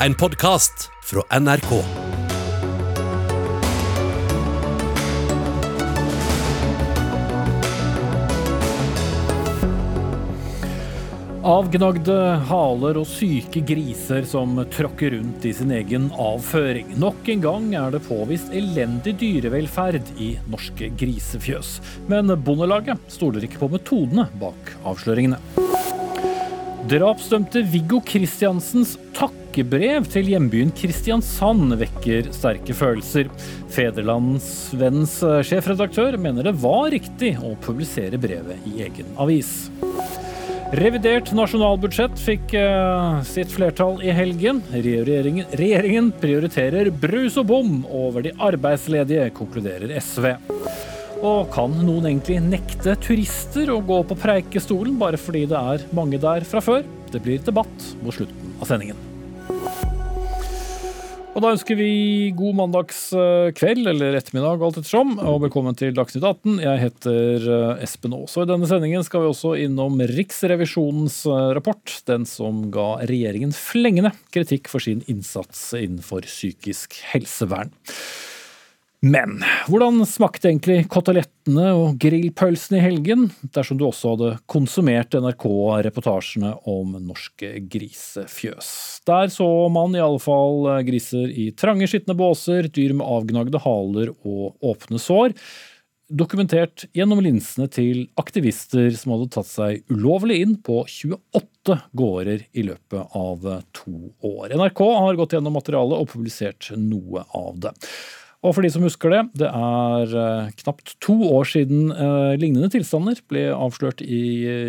en podkast fra NRK. Avgnagde haler og syke griser som tråkker rundt i sin egen avføring. Nok en gang er det påvist elendig dyrevelferd i norske grisefjøs. Men Bondelaget stoler ikke på metodene bak avsløringene. Drapsdømte Viggo Kristiansens takkebrev til hjembyen Kristiansand vekker sterke følelser. Federlandsvennens sjefredaktør mener det var riktig å publisere brevet i egen avis. Revidert nasjonalbudsjett fikk uh, sitt flertall i helgen. Regjeringen, regjeringen, prioriterer brus og bom over de arbeidsledige, konkluderer SV. Og kan noen egentlig nekte turister å gå på Preikestolen bare fordi det er mange der fra før? Det blir debatt mot slutten av sendingen. Og da ønsker vi god mandagskveld eller ettermiddag, alt ettersom, og velkommen til Dagsnytt 18. Jeg heter eh, Espen Aas, og i denne sendingen skal vi også innom Riksrevisjonens eh, rapport, den som ga regjeringen flengende kritikk for sin innsats innenfor psykisk helsevern. Men hvordan smakte egentlig kotelettene og grillpølsene i helgen, dersom du også hadde konsumert NRK-reportasjene om norske grisefjøs? Der så man i alle fall griser i trange, skitne båser, dyr med avgnagde haler og åpne sår. Dokumentert gjennom linsene til aktivister som hadde tatt seg ulovlig inn på 28 gårder i løpet av to år. NRK har gått gjennom materialet og publisert noe av det. Og for de som husker det, det er eh, knapt to år siden eh, lignende tilstander ble avslørt i,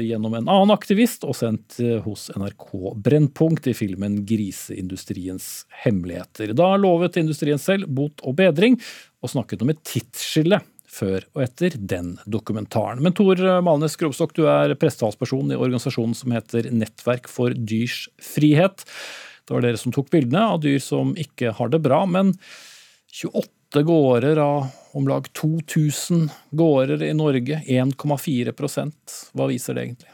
gjennom en annen aktivist og sendt eh, hos NRK Brennpunkt i filmen 'Griseindustriens hemmeligheter'. Da lovet industrien selv bot og bedring, og snakket om et tidsskille før og etter den dokumentaren. Men Tor Malnes Grobstokk, du er prestetalsperson i organisasjonen som heter Nettverk for dyrs frihet. Det var dere som tok bildene av dyr som ikke har det bra. men 28 åtte gårder av om lag 2000 gårder i Norge, 1,4% Hva viser det egentlig?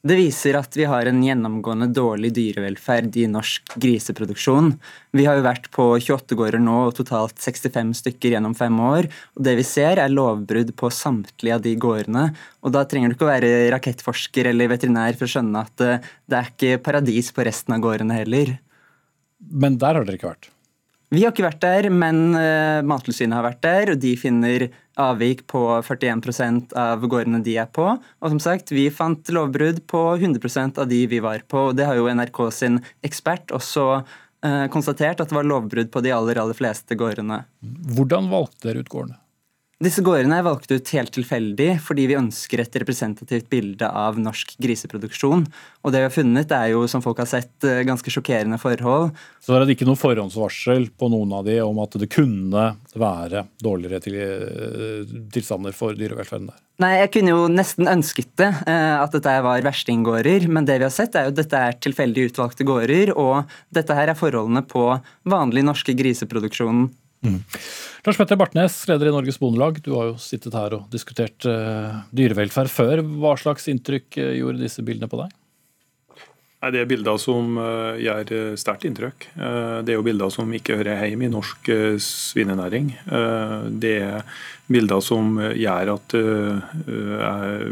Det viser at vi har en gjennomgående dårlig dyrevelferd i norsk griseproduksjon. Vi har jo vært på 28 gårder nå og totalt 65 stykker gjennom fem år. og Det vi ser, er lovbrudd på samtlige av de gårdene. Og Da trenger du ikke å være rakettforsker eller veterinær for å skjønne at eh, det er ikke paradis på resten av gårdene heller. Men der har dere ikke vært? Vi har ikke vært der, men uh, Mattilsynet har vært der, og de finner avvik på 41% av gårdene de er på. Og som sagt, vi fant lovbrudd på 100% av de vi var på. og Det har jo NRK sin ekspert også uh, konstatert, at det var lovbrudd på de aller, aller fleste gårdene. Hvordan valgte dere ut gårdene? Disse gårdene er valgt ut helt tilfeldig fordi vi ønsker et representativt bilde av norsk griseproduksjon. Og det vi har funnet, er jo, som folk har sett, eh, ganske sjokkerende forhold. Så det er ikke noe forhåndsvarsel på noen av de om at det kunne være dårligere til, eh, tilstander for dyrevelferden der? Nei, jeg kunne jo nesten ønsket det, eh, at dette var verstinggårder. Men det vi har sett, er jo at dette er tilfeldig utvalgte gårder. Og dette her er forholdene på vanlig norske griseproduksjonen Mm. Lars Petter Bartnes, leder i Norges Bondelag. Du har jo sittet her og diskutert uh, dyrevelferd før. Hva slags inntrykk uh, gjorde disse bildene på deg? Nei, Det er bilder som uh, gjør sterkt inntrykk. Det er jo bilder som ikke hører hjemme i norsk svinenæring. Det er bilder som gjør at jeg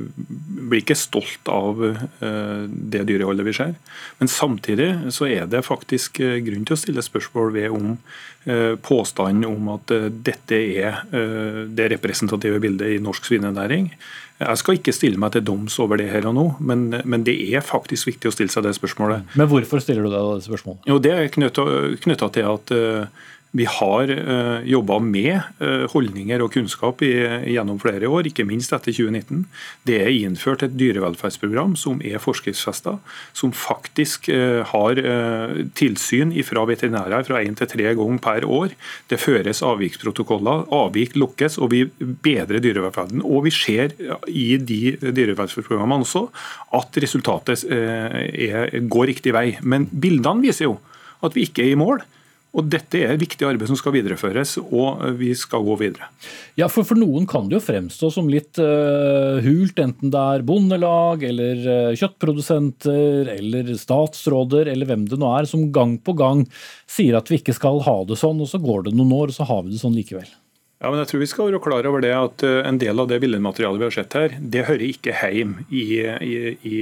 blir ikke stolt av det dyreholdet vi ser. Men samtidig så er det faktisk grunn til å stille spørsmål ved om Eh, påstanden om at eh, dette er eh, det representative bildet i norsk svinenæring. Jeg skal ikke stille meg til doms over det her og nå, men, men, det er faktisk viktig å stille seg det spørsmålet. Men hvorfor stiller du deg det spørsmålet? Jo, Det er knytta til at vi har uh, eh, jobba med uh, holdninger og kunnskap i, gjennom flere år, ikke minst etter 2019. Det er innført et dyrevelferdsprogram som er forskriftsfesta, som faktisk uh, har tilsyn fra veterinærer fra én til tre ganger per år. Det føres avviksprotokoller, avvik lukkes, og vi bedrer dyrevelferden. Og vi ser i de dyrevelferdsprogrammene også at resultatet er, går riktig vei. Men bildene viser jo at vi ikke er i mål. Og Dette er et viktig arbeid som skal videreføres, og vi skal gå videre. Ja, for, for noen kan det jo fremstå som litt uh, hult, enten det er bondelag eller uh, kjøttprodusenter eller statsråder eller hvem det nå er, som gang på gang sier at vi ikke skal ha det sånn, og så går det noen år, og så har vi det sånn likevel. Ja, men jeg tror vi skal være klar over det at eh, En del av det billedmaterialet vi har sett her, det hører ikke hjemme i, i, i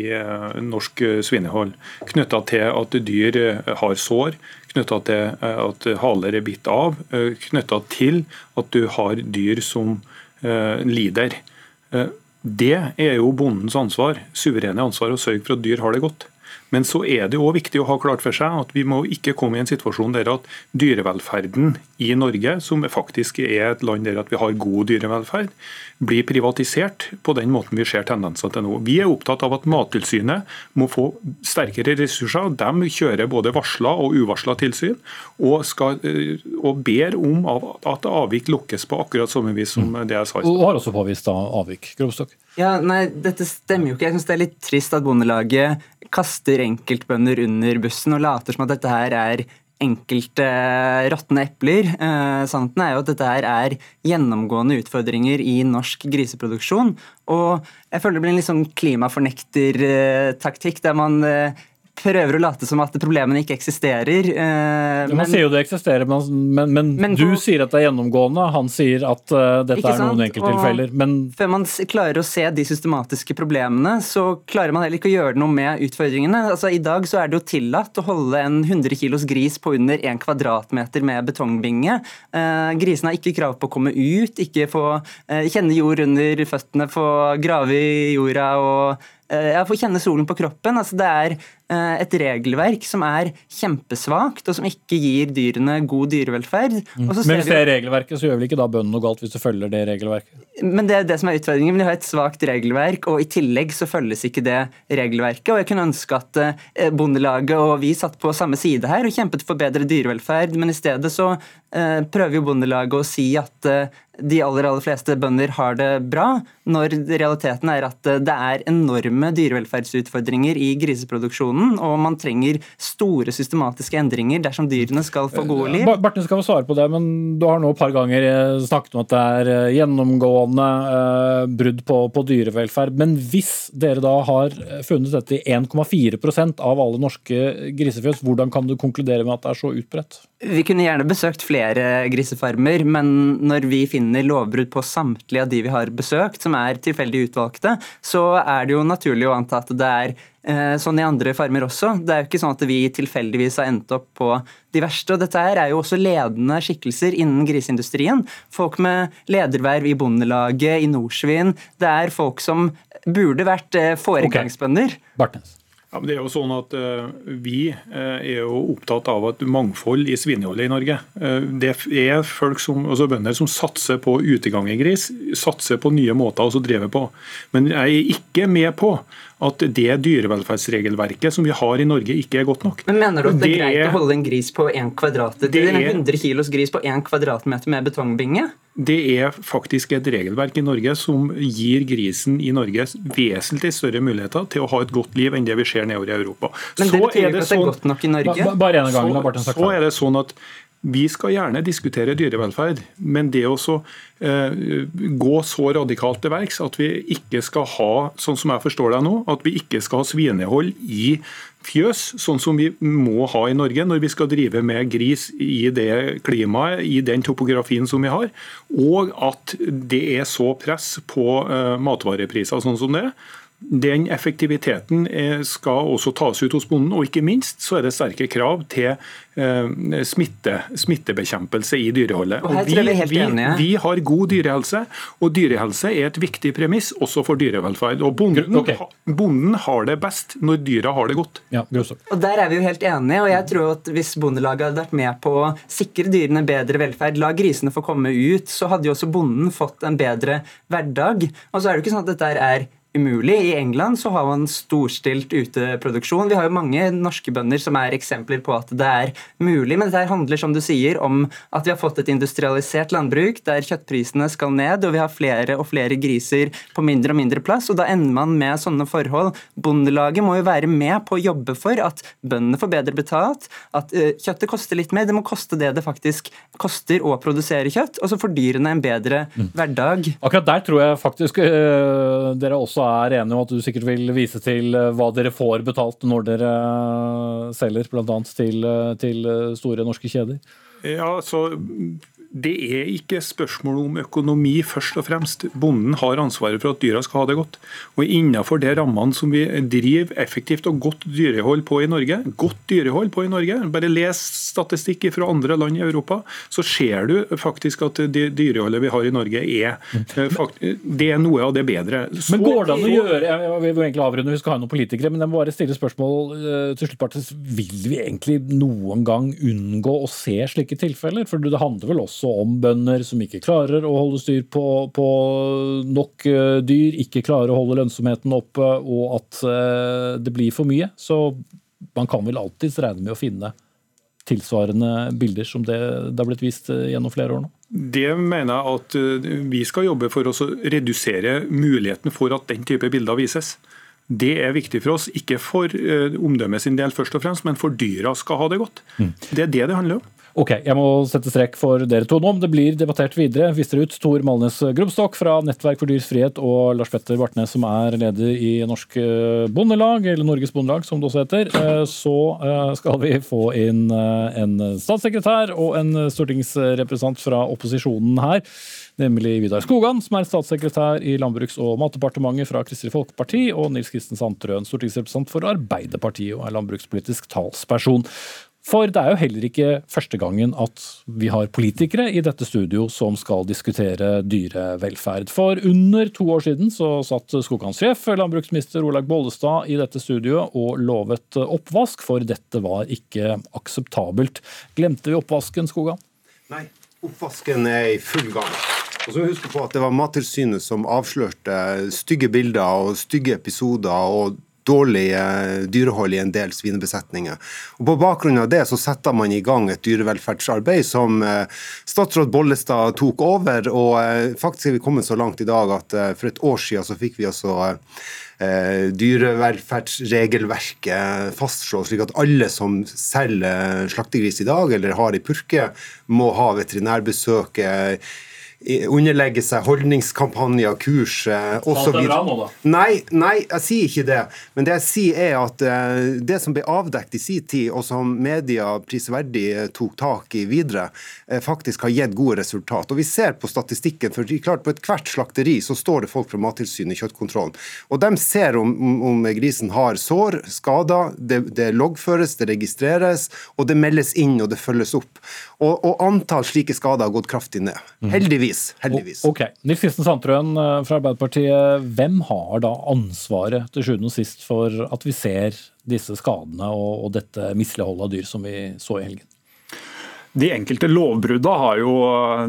norsk svinehold. Knytta til at dyr har sår, knytta til at haler er bitt av, knytta til at du har dyr som uh, lider. Det er jo bondens ansvar, suverene ansvar å sørge for at dyr har det godt. Men så er det òg viktig å ha klart for seg at vi må ikke komme i en situasjon der at dyrevelferden i Norge, som faktisk er et land der vi har god dyrevelferd, blir privatisert på den måten vi ser tendenser til nå. Vi er opptatt av at Mattilsynet må få sterkere ressurser. De kjører både varsla og uvarsla tilsyn, og, skal, eh, og, ber om at avvik lukkes på akkurat samme vis som det jeg sa i stad. Og har også påvist avvik. Grovstokk? Ja, nei, Dette stemmer jo ikke. Jeg synes Det er litt trist at Bondelaget kaster enkeltbønder under bussen og later som at dette her er enkelte råtne epler. Eh, sannheten er jo at dette her er gjennomgående utfordringer i norsk griseproduksjon. Og jeg føler det blir en litt sånn klimafornektertaktikk, der man eh, prøver å late som at problemene ikke eksisterer. Eh, man sier jo det eksisterer, men, men, men du på, sier at det er gjennomgående. Han sier at uh, dette er noen enkelttilfeller. Men før man klarer å se de systematiske problemene, så klarer man heller ikke å gjøre noe med utfordringene. Altså, I dag så er det jo tillatt å holde en 100 kilos gris på under 1 kvadratmeter med betongbinge. Eh, grisene har ikke krav på å komme ut, ikke få eh, kjenne jord under føttene, få grave i jorda og jeg får kjenne solen på kroppen. Altså, det er eh, et regelverk som er kjempesvakt, og som ikke gir dyrene god dyrevelferd. Mm. Men hvis det er regelverket, så gjør vel ikke da bøndene noe galt hvis du følger det regelverket? Men det er det som er utfordringen. Men Vi har et svakt regelverk, og i tillegg så følges ikke det regelverket. Og jeg kunne ønske at eh, Bondelaget og vi satt på samme side her og kjempet for bedre dyrevelferd, men i stedet så prøver jo Bondelaget å si at de aller, aller fleste bønder har det bra, når realiteten er at det er enorme dyrevelferdsutfordringer i griseproduksjonen, og man trenger store systematiske endringer dersom dyrene skal få gode liv. Barten skal få svare på det, men du har nå et par ganger eh, snakket om at det er eh, gjennomgående eh, brudd på, på dyrevelferd. Men hvis dere da har funnet dette i 1,4% av alle norske grisefjøs, hvordan kan du konkludere med at det er så utbredt? Vi kunne gjerne besøkt flere grisefarmer, men når vi finner lovbrudd på samtlige av de vi har besøkt, som er tilfeldig utvalgte, så er det jo naturlig å anta at det er eh, sånn i andre farmer også. Det er jo ikke sånn at vi tilfeldigvis har endt opp på de verste. og Dette her er jo også ledende skikkelser innen griseindustrien. Folk med lederverv i Bondelaget, i Norsvin. Det er folk som burde vært eh, foregangsbønder. Okay. Bartnes. Ja, det er jo sånn at uh, Vi uh, er jo opptatt av et mangfold i svineholdet i Norge. Uh, det er folk som, altså bønder som satser på utegang i gris, satser på nye måter å drive på. Men jeg er ikke med på at det dyrevelferdsregelverket som vi har i Norge, ikke er godt nok. Men Mener du at det, det er greit å holde en gris på 1 kvadratmeter, det er, 100 kilos gris på 1 kvadratmeter med betongbinge? Det er faktisk et regelverk i Norge som gir grisen i Norge vesentlig større muligheter til å ha et godt liv enn det vi ser nedover i Europa. Men det betyr ikke at det er sånn- godt nok i Norge? Bare en gang, så, så er det sånn at vi skal gjerne diskutere dyrevelferd, men det å eh, gå så radikalt til verks at vi ikke skal ha, sånn som jeg forstår deg nå, at vi ikke skal ha svinehold i fjøs, sånn som vi må ha i Norge når vi skal drive med gris i det klimaet, i den topografien som vi har, og at det er så press på uh, matvarepriser sånn som det den effektiviteten eh, skal også tas ut hos bonden, og ikke minst så er det sterke krav til eh, smitte, smittebekjempelse i dyreholdet. Og vi, vi, vi, har god dyrehelse, og dyrehelse er et viktig premiss også for dyrevelferd. Og bonden, okay. bonden har det best når dyra har det godt. Ja, og Der er vi jo helt enige, og jeg tror at hvis Bondelaget hadde vært med på å sikre dyrene bedre velferd, la grisene få komme ut, så hadde jo også bonden fått en bedre hverdag. Og så er det jo ikke sånn at dette er umulig. I England så har man storstilt uteproduksjon. Vi har jo mange norske bønder som er eksempler på at det er mulig. Men dette handler som du sier, om at vi har fått et industrialisert landbruk der kjøttprisene skal ned, og vi har flere og flere griser på mindre og mindre plass. og Da ender man med sånne forhold. Bondelaget må jo være med på å jobbe for at bøndene får bedre betalt, at uh, kjøttet koster litt mer. Det må koste det det faktisk koster å produsere kjøtt, og så får dyrene en bedre mm. hverdag. Akkurat der tror jeg faktisk øh, dere også er enige om at du sikkert vil vise til uh, hva dere får betalt når dere selger, bl.a. Til, til store norske kjeder. Ja, så det er ikke spørsmål om økonomi først og fremst. Bonden har ansvaret for at dyra skal ha det godt. Og Innenfor de rammene som vi driver effektivt og godt dyrehold på i Norge, godt dyrehold på i Norge, bare les statistikk fra andre land i Europa, så ser du faktisk at det dyreholdet vi har i Norge er, eh, det er noe av det bedre. Så, men går det an å gjøre jeg vil egentlig avrunde, Vi skal ha noen politikere, men jeg må bare stille spørsmål eh, til slutt. Vil vi egentlig noen gang unngå å se slike tilfeller? For det handler vel også også om bønder som ikke klarer å holde styr på, på nok eh, dyr, ikke klarer å holde lønnsomheten oppe, og at eh, det blir for mye. Så man kan vel alltids regne med å finne tilsvarende bilder som det, det har blitt vist eh, gjennom flere år nå? Det mener jeg at vi skal jobbe for å redusere muligheten for at den type bilder vises. Det er viktig for oss, ikke for omdømmet sin del først og fremst, men for dyra skal ha det godt. Mm. Det er det det handler om. Ok, jeg må sette strekk for dere to nå. Det blir debattert videre. Viser ut Tor Malnes Grubstok fra Nettverk for dyrs frihet og Lars Petter Bartnes, som er leder i Norsk eh, Bondelag, eller Norges Bondelag, som det også heter. Eh, så eh, skal vi få inn en statssekretær og en stortingsrepresentant fra opposisjonen her. Nemlig Vidar Skogan, som er statssekretær i Landbruks- og matdepartementet fra Kristelig Folkeparti, og Nils Kristen Sandtrøen, stortingsrepresentant for Arbeiderpartiet og er landbrukspolitisk talsperson. For det er jo heller ikke første gangen at vi har politikere i dette studio som skal diskutere dyrevelferd. For under to år siden så satt Skogans sjef, landbruksminister Olaug Bollestad, i dette studioet og lovet oppvask, for dette var ikke akseptabelt. Glemte vi oppvasken, Skogan? Nei, oppvasken er i full gang. Og så husk på at Det var Mattilsynet som avslørte stygge bilder og stygge episoder og dårlig dyrehold i en del svinebesetninger. Og På bakgrunn av det så setter man i gang et dyrevelferdsarbeid som eh, statsråd Bollestad tok over. og eh, Faktisk er vi kommet så langt i dag at eh, for et år siden så fikk vi altså dyrevelferdsregelverket fastslått, slik at alle som selger slaktegris i dag, eller har i purke, må ha veterinærbesøk underlegge seg holdningskampanjer, kurs osv. Nei, nei, jeg sier ikke det. Men det jeg sier er at uh, det som ble avdekt i sin tid, og som media prisverdig uh, tok tak i videre, faktisk har gitt gode resultat. Og Vi ser på statistikken, for klart på ethvert slakteri så står det folk fra Mattilsynet i kjøttkontrollen. Og De ser om, om grisen har sår, skader, det, det loggføres, det registreres, og det meldes inn og det følges opp. Og, og antall slike skader har gått kraftig ned. Mhm. Heldigvis. heldigvis. ok. Nils Kristen Sandtrøen eh, fra Arbeiderpartiet, hvem har da ansvaret til sjuende og sist for at vi ser disse skadene og, og dette misligholdet av dyr som vi så i helgen? De enkelte lovbrudda har jo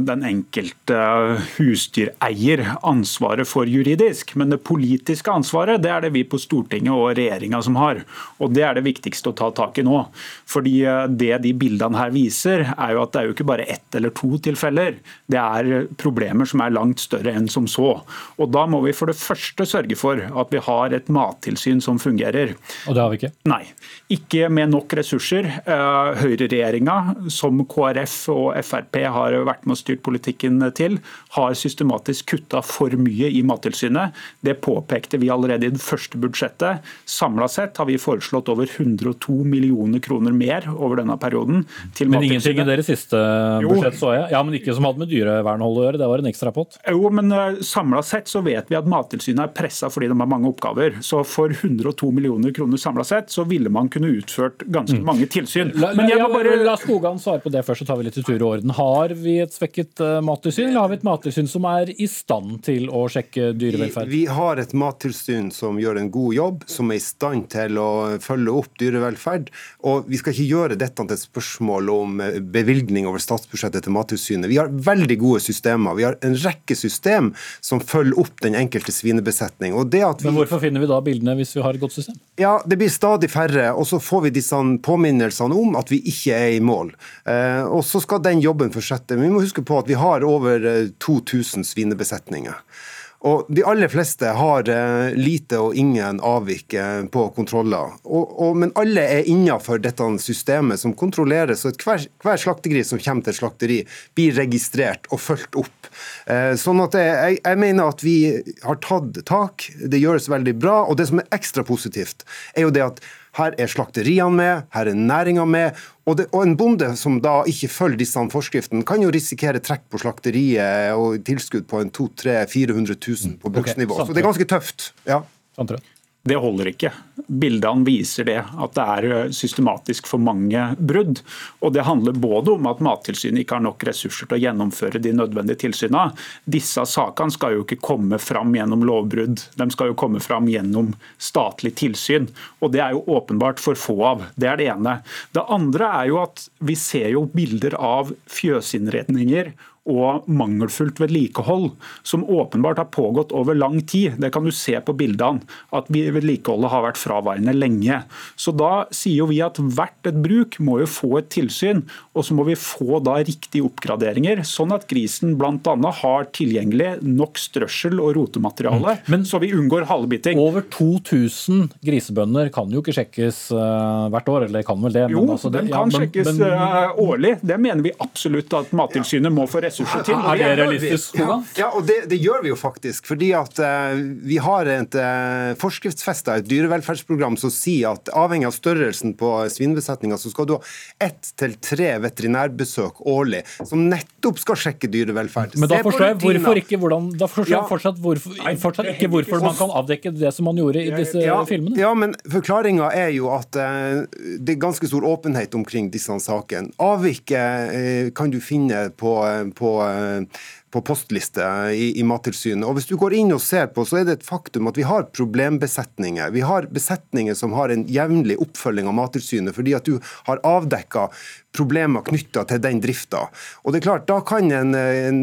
den enkelte husdyreier ansvaret for juridisk, men det politiske ansvaret det er det vi på Stortinget og regjeringa som har. Og Det er det viktigste å ta tak i nå. Fordi Det de bildene her viser, er jo at det er jo ikke bare ett eller to tilfeller. Det er problemer som er langt større enn som så. Og Da må vi for det første sørge for at vi har et mattilsyn som fungerer. Og det har vi ikke? Nei. Ikke med nok ressurser. Eh, høyreregjeringa, som KrF og Frp har vært med og styrt politikken til, har systematisk kutta for mye i Mattilsynet. Det påpekte vi allerede i det første budsjettet. Samla sett har vi foreslått over 102 millioner kroner mer over denne perioden. til Men ingenting i deres siste budsjett, så jeg. Ja, Men ikke som hadde med dyrevernhold å gjøre, det var en ekstra pott? Jo, men uh, samla sett så vet vi at Mattilsynet er pressa fordi de har mange oppgaver. Så for 102 millioner kroner samla sett, så ville man kunne utført ganske mm. mange tilsyn. La, la, bare... la Skogan svare på det først, så tar vi litt i tur og orden. Har vi et svekket uh, mattilsyn, eller har vi et mattilsyn som er i stand til å sjekke dyrevelferd? Vi, vi har et mattilsyn som gjør en god jobb, som er i stand til å følge opp dyrevelferd. Og vi skal ikke gjøre dette til et spørsmål om eh, bevilgning over statsbudsjettet til Mattilsynet. Vi har veldig gode systemer. Vi har en rekke system som følger opp den enkelte svinebesetning. Vi... Men hvorfor finner vi da bildene hvis vi har et godt system? Ja, Det blir stadig færre, og så får vi disse påminnelsene om at vi ikke er i mål. Eh, og så skal den jobben fortsette. Men vi må huske på at vi har over 2000 eh, svinebesetninger. Og De aller fleste har eh, lite og ingen avvik på kontroller. Og, og, men alle er innenfor dette systemet som kontrolleres. og hver, hver slaktegris som kommer til et slakteri, blir registrert og fulgt opp. sånn at jeg, jeg, mener at vi har tatt tak. Det gjøres veldig bra. Og det som er ekstra positivt, er jo det at her er slakteriene med, her er næringa med. Og, det, og, En bonde som da ikke følger disse forskriftene, kan jo risikere trekk på slakteriet og tilskudd på en 200 000-400 000 på bruksnivå. Okay, så det er ganske tøft. ja. Sandtrød. Det holder ikke. Bildene viser det, at det er eh, systematisk for mange brudd. Og Det handler både om at Mattilsynet ikke har nok ressurser til å gjennomføre de nødvendige tilsynene. Disse sakene skal jo ikke komme fram gjennom lovbrudd, de skal jo komme fram gjennom statlig tilsyn. Og Det er jo åpenbart for få av. Det er det ene. Det andre er jo at vi ser jo bilder av fjøsinnredninger og mangelfullt vedlikehold, som åpenbart har pågått over lang tid. Det kan du se på bildene, at vedlikeholdet har vært fraværende lenge. Så Da sier jo vi at hvert et bruk må jo få et tilsyn, og så må vi få da riktige oppgraderinger, sånn at grisen bl.a. har tilgjengelig nok strøssel og rotemateriale, mm. Men, så vi unngår halebiting. Over 2000 grisebønder kan jo ikke sjekkes uh, hvert år, eller kan vel det? Jo, altså det, den kan ja, men, sjekkes men, uh, årlig. Det mener vi absolutt at Mattilsynet må få ressurser ressurser til. Er det realistisk? Ja, ja og det, det, gjør vi jo faktisk. fordi at uh, vi har et uh, forskriftsfesta et dyrevelferdsprogram som sier at avhengig av størrelsen på svinebesetninga, så skal du ha ett til tre veterinærbesøk årlig, som nettopp skal sjekke dyrevelferd. Men da forstår jeg hvorfor ikke hvordan, da forstår jeg fortsatt, hvorfor, fortsatt ikke hvorfor man kan avdekke det som man gjorde i disse ja, filmene. Ja, men forklaringa er jo at uh, det er ganske stor åpenhet omkring disse sakene. Avviket kan du finne på, på på postliste i, i, Mattilsynet. Og Hvis du går inn og ser på, så er det et faktum at vi har problembesetninger. Vi har besetninger som har en jevnlig oppfølging av Mattilsynet, fordi at du har avdekka problemer knytta til den drifta. Og det er klart, Da kan en, en,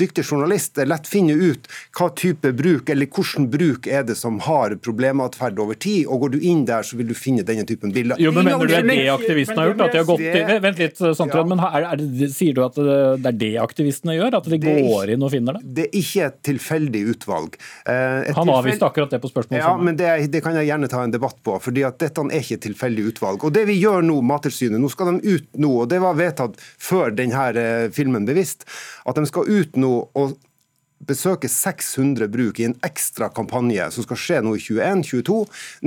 dyktig journalist lett finne ut hva type bruk eller hvordan bruk er det som har problematferd over tid. og Går du inn der, så vil du finne denne typen bilder. Jo, men Mener du det er det aktivistene har gjort? at de har gått det, Vent litt, Sandtrød, ja. men er, er det, sier du at det er det aktivistene gjør? At de går inn og finner det? Det er ikke et tilfeldig utvalg. Eh, et Han avviste akkurat det på spørsmålet. Ja, men det, det, kan jeg gjerne ta en debatt på. fordi at dette er ikke et tilfeldig utvalg. Og det vi gjør nå, Mattilsynet, nå skal de ut nå, og det var vedtatt før denne eh, filmen bevisst, at de skal ut nå og besøke 600 bruk i en ekstra kampanje som skal skje nå i 2021-2022,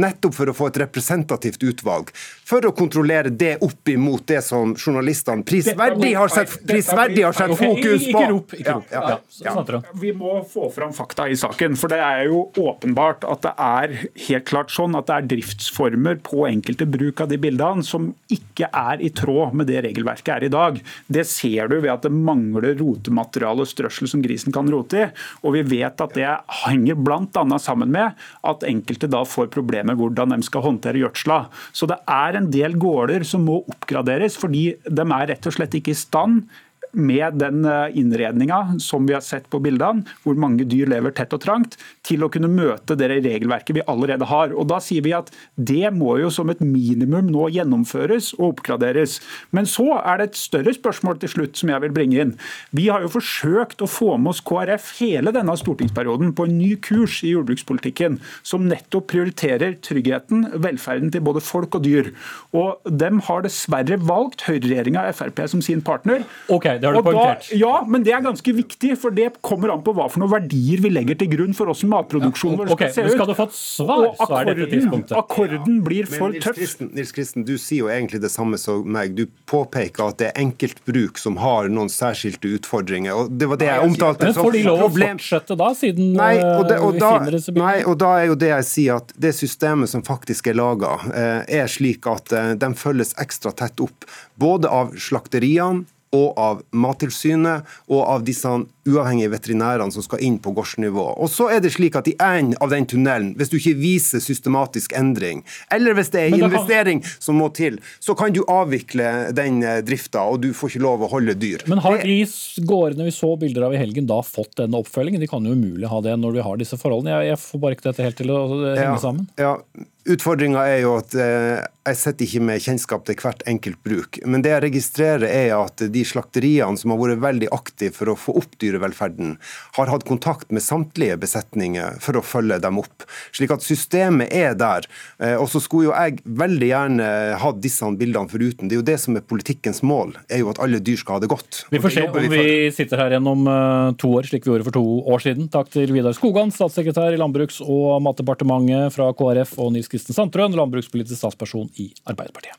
nettopp for å få et representativt utvalg. For å kontrollere det opp imot det som journalistene prisverdig har sett, prisverdig har sett fokus på. Ikke rop. Ikke rop. Ja, ja, ja. Vi må få fram fakta i saken. For det er jo åpenbart at det er helt klart sånn at det er driftsformer på enkelte bruk av de bildene som ikke er i tråd med det regelverket er i dag. Det ser du ved at det mangler rotemateriale og strøssel som grisen kan rote i. Og vi vet at det henger bl.a. sammen med at enkelte da får problemer med hvordan de skal håndtere gjødsla. Så det er en del gårder som må oppgraderes, fordi de er rett og slett ikke i stand med den eh, innredninga som vi har sett på bildene, hvor mange dyr lever tett og trangt, til å kunne møte det regelverket vi allerede har. Og Da sier vi at det må jo som et minimum nå gjennomføres og oppgraderes. Men så er det et større spørsmål til slutt som jeg vil bringe inn. Vi har jo forsøkt å få med oss KrF hele denne stortingsperioden på en ny kurs i jordbrukspolitikken, som nettopp prioriterer tryggheten, velferden til både folk og dyr. Og dem har dessverre valgt høyreregjeringa Frp som sin partner. Ok, det har du poengtert. ja, men det er ganske viktig, for det kommer an på hva for noen verdier vi legger til grunn for hvordan matproduksjonen vår okay, skal se men ut. Skal du få et svar, Og så er det akkorden, akkorden blir Men for Nils tøff. Kristen, Nils Kristen, du sier jo egentlig det samme som meg. Du påpeker at det er enkeltbruk som har noen særskilte utfordringer. og Det var det jeg omtalte Men får de lov å fortsette da, siden Nei og, det, og da, vi finner disse nei, og da er jo det jeg sier at det systemet som faktisk er laga, er slik at eh, de følges ekstra tett opp. Både av slakteriene og av Mattilsynet og av disse uavhengige veterinærene som skal inn på gårdsnivå. Og så er det slik at i enden av den tunnelen, hvis du ikke viser systematisk endring, eller hvis det er en investering investering som må til, så kan du avvikle den eh, drifta, og du får ikke lov å holde dyr. Men har de gårdene vi så bilder av i helgen da fått denne oppfølgingen? De kan jo umulig ha det når vi har disse forholdene. Jeg, jeg får bare ikke dette helt til å henge sammen. Ja, Utfordringa er jo at eh, jeg sitter ikke med kjennskap til hvert enkelt bruk. Men det jeg registrerer er at de slakteriene som har vært veldig aktive for å få opp dyrevelferden, har hatt kontakt med samtlige besetninger for å følge dem opp. Slik at systemet er der. Eh, og så skulle jo jeg veldig gjerne hatt disse bildene foruten. Det er jo det som er politikkens mål, er jo at alle dyr skal ha det godt. Vi får se om vi sitter her igjen om eh, to år, slik vi gjorde for to år siden. Takk til Vidar Skogan, statssekretær i Landbruks- og matdepartementet fra KrF, og Nils Kristen Sandtrøen, landbrukspolitisk statsperson i Arbeiderpartiet.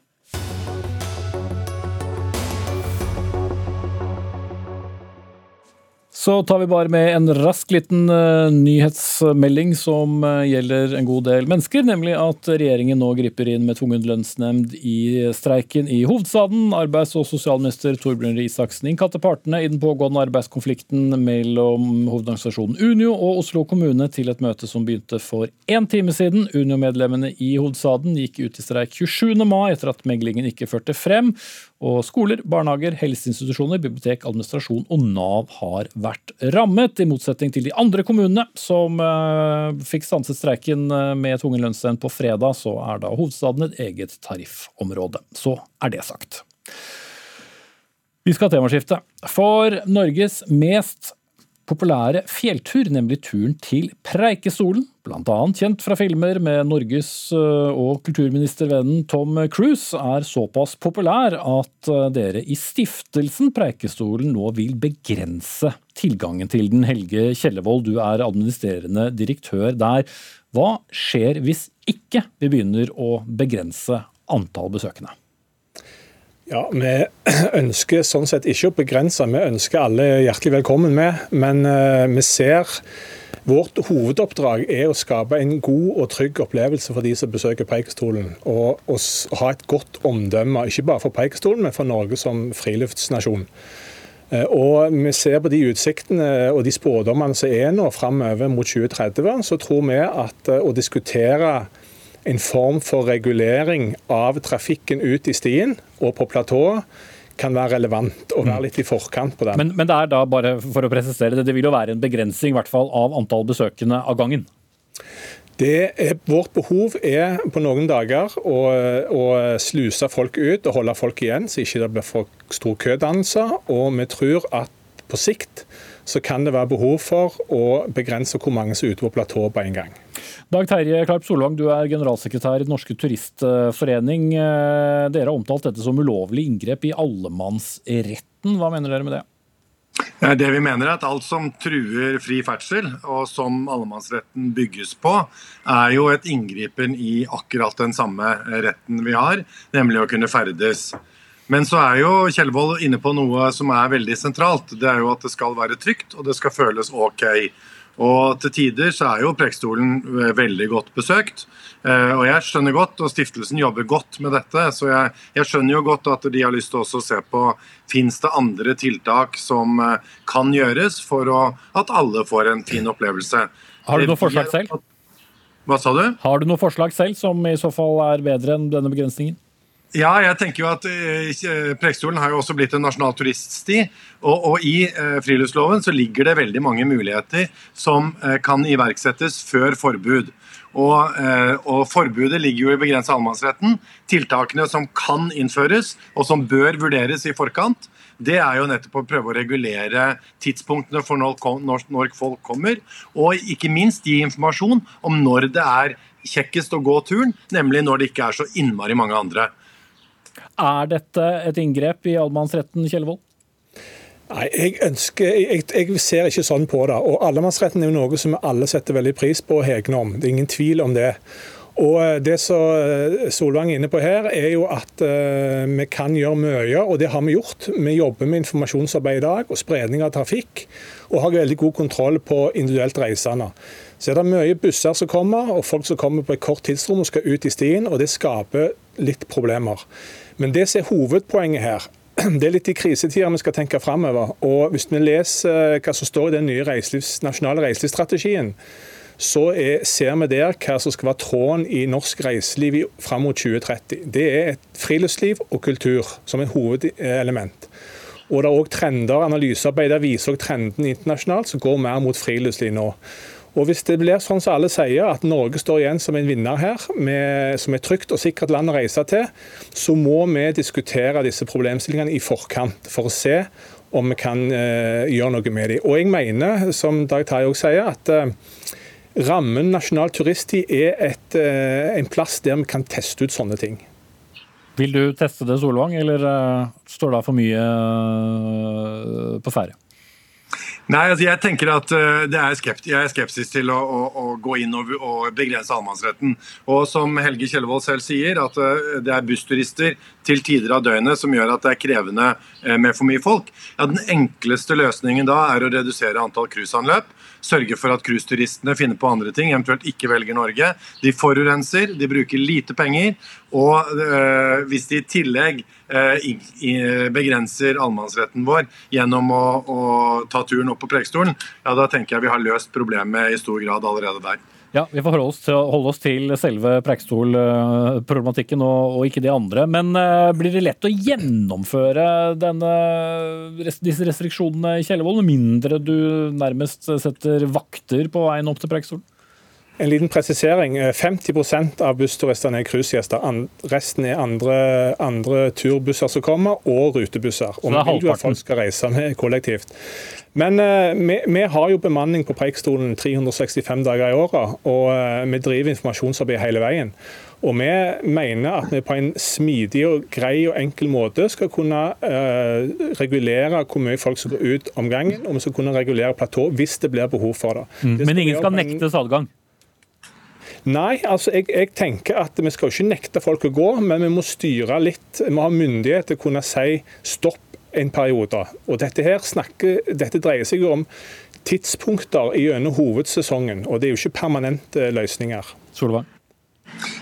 Så tar vi bare med en rask liten eh, nyhetsmelding som eh, gjelder en god del mennesker, nemlig at regjeringen nå griper inn med tvungen lønnsnemnd i streiken i hovedstaden. Arbeids- og sosialminister Torbjørn Røe Isaksen innkalte partene i den pågående arbeidskonflikten mellom hovedorganisasjonen Unio og Oslo kommune til et møte som begynte for én time siden. Unio-medlemmene i hovedstaden gikk ut i streik 27. mai etter at meglingen ikke førte frem. Og skoler, barnehager, helseinstitusjoner, bibliotek, administrasjon og Nav har vært rammet, i motsetning til de andre kommunene som eh, fikk stanset streiken eh, med tvungen lønnsnemnd på fredag. Så er da hovedstaden et eget tariffområde. Så er det sagt. Vi skal ha temaskifte. For Norges mest populære fjelltur, nemlig turen til Preikestolen, bl.a. kjent fra filmer med Norges- øh, og kulturministervennen Tom Cruise, er såpass populær at øh, dere i stiftelsen Preikestolen nå vil begrense tilgangen til den. Helge Kjellevold, du er administrerende direktør der. Hva skjer hvis ikke vi begynner å begrense antall besøkende? Ja, Vi ønsker sånn sett ikke å begrense, vi ønsker alle hjertelig velkommen med. Men eh, vi ser vårt hovedoppdrag er å skape en god og trygg opplevelse for de som besøker Preikestolen. Og, og ha et godt omdømme, ikke bare for Preikestolen, men for Norge som friluftsnasjon. Eh, Og vi ser på de utsiktene og de spådommene som er nå framover mot 2030, så tror vi at eh, å diskutere en form for regulering av trafikken ut i stien og på platået kan være relevant og være litt i forkant på den. Men, men det er da, bare for å presisere det, det vil jo være en begrensning i hvert fall av antall besøkende av gangen? Det er, vårt behov er på noen dager å, å sluse folk ut og holde folk igjen, så ikke det blir for stor kødannelse. Og vi tror at på sikt så kan det være behov for å begrense hvor mange som er ute på platået på en gang. Dag Terje Klarp Solvang, du er generalsekretær i Den norske turistforening. Eh, Dere har omtalt dette som ulovlig inngrep i allemannsretten. Hva mener dere med det? Eh, Det vi mener er at Alt som truer fri ferdsel, og som allemannsretten bygges på, er jo et inngripen i akkurat den samme retten vi har, nemlig å kunne ferdes. Men så er jo Kjellvold inne på noe som er veldig sentralt. Det er jo at det skal være trygt, og det skal føles OK. Og til tider så er jo Preikestolen eh, veldig godt besøkt. Eh, Og jeg skjønner godt, og stiftelsen jobber godt med dette, så jeg, jeg skjønner jo godt at de har lyst til også å se på fins det andre tiltak som eh, kan gjøres for å, at alle får en fin opplevelse. Har du noe forslag selv? Hva sa du? Har du noe forslag selv som i så fall er bedre enn denne begrensningen? Ja, jeg tenker jo at eh, Preikestolen har jo også blitt en nasjonal turiststi. Og, og i eh, friluftsloven så ligger det veldig mange muligheter som eh, kan iverksettes før forbud. Og, og Forbudet ligger jo i begrensa allemannsretten. Tiltakene som kan innføres, og som bør vurderes i forkant, det er jo nettopp å prøve å regulere tidspunktene for når folk kommer. Og ikke minst gi informasjon om når det er kjekkest å gå turen, nemlig når det ikke er så innmari mange andre. Er dette et inngrep i allemannsretten, Kjellvold? Nei, jeg, ønsker, jeg, jeg, ser ikke sånn på det. Og Allemannsretten er jo noe som alle setter veldig pris på og hegner om. Det er ingen tvil om det. Og eh, Det som eh, Solvang er inne på her, er jo at uh, vi kan gjøre mye, og det har vi gjort. Vi jobber med informasjonsarbeid i dag og spredning av trafikk, og har veldig god kontroll på individuelt reisende. Så er det mye busser som kommer, og folk som kommer på et kort tidsrom og skal ut i stien, og det skaper litt problemer. Men det som er hovedpoenget her, det er litt i krisetider vi skal tenke framover. Og hvis vi leser hva som står i den nye reiselivs, nasjonale reiselivsstrategien, så er, ser vi der hva som skal være tråden i norsk reiseliv fram mot 2030. Det er et friluftsliv og kultur som et hovedelement. Og det er også trender, Analysearbeider viser også trenden internasjonalt som går mer mot friluftsliv nå. Og Hvis det blir sånn som alle sier, at Norge står igjen som en vinner her, med, som er trygt og sikkert land å reise til, så må vi diskutere disse problemstillingene i forkant for å se om vi kan uh, gjøre noe med dem. Og jeg mener, som Dag Terje også sier, at uh, Rammen nasjonal turisttid er et, eh, en plass der vi kan teste ut sånne ting. Vil du teste det, Solvang, eller uh, står det for mye uh, på ferde? Nei, altså jeg tenker at det er skeptisk, Jeg er skeptisk til å, å, å gå inn og, og, begrense allemannsretten. Og som Helge Kjellevold selv sier, at det er bussturister til tider av døgnet som gjør at det er krevende med for mye folk. Ja, Den enkleste løsningen da er å redusere antall cruiseanløp sørge for at cruiseturistene finner på andre ting, eventuelt ikke velger Norge. De forurenser, de bruker lite penger. Og øh, hvis de i tillegg øh, begrenser allemannsretten vår gjennom å, å ta turen opp på Preikestolen, ja, da tenker jeg vi har løst problemet i stor grad allerede der. Ja, Vi får holde oss til, holde oss til selve Preikestol-problematikken og, og, ikke de andre. Men uh, blir det lett å gjennomføre denne, disse restriksjonene i Kjellevold, med mindre du nærmest setter vakter på veien opp til Preikestolen? En liten presisering. 50% av bussturistene er cruisegjester. Resten er andre, andre, turbusser som kommer, og rutebusser. Og vi vil jo at folk skal reise med kollektivt. Men eh, vi, vi, har jo bemanning på Preikstolen 365 dager i året, og eh, vi driver informasjonsarbeid hele veien. Og vi mener at vi på en smidig og grei og enkel måte skal kunne eh, regulere hvor mye folk skal gå ut om gangen, og vi skal kunne regulere platå hvis det blir behov for det. Mm. det Men ingen skal nektes adgang? Nei, altså jeg, jeg, tenker at vi skal ikke nekte folk å gå, men vi må styre litt. Vi må ha myndighet til å kunne si stopp en periode. Og dette, her snakker, dette dreier seg jo om tidspunkter gjennom hovedsesongen, og det er jo ikke permanente løsninger. Solvang?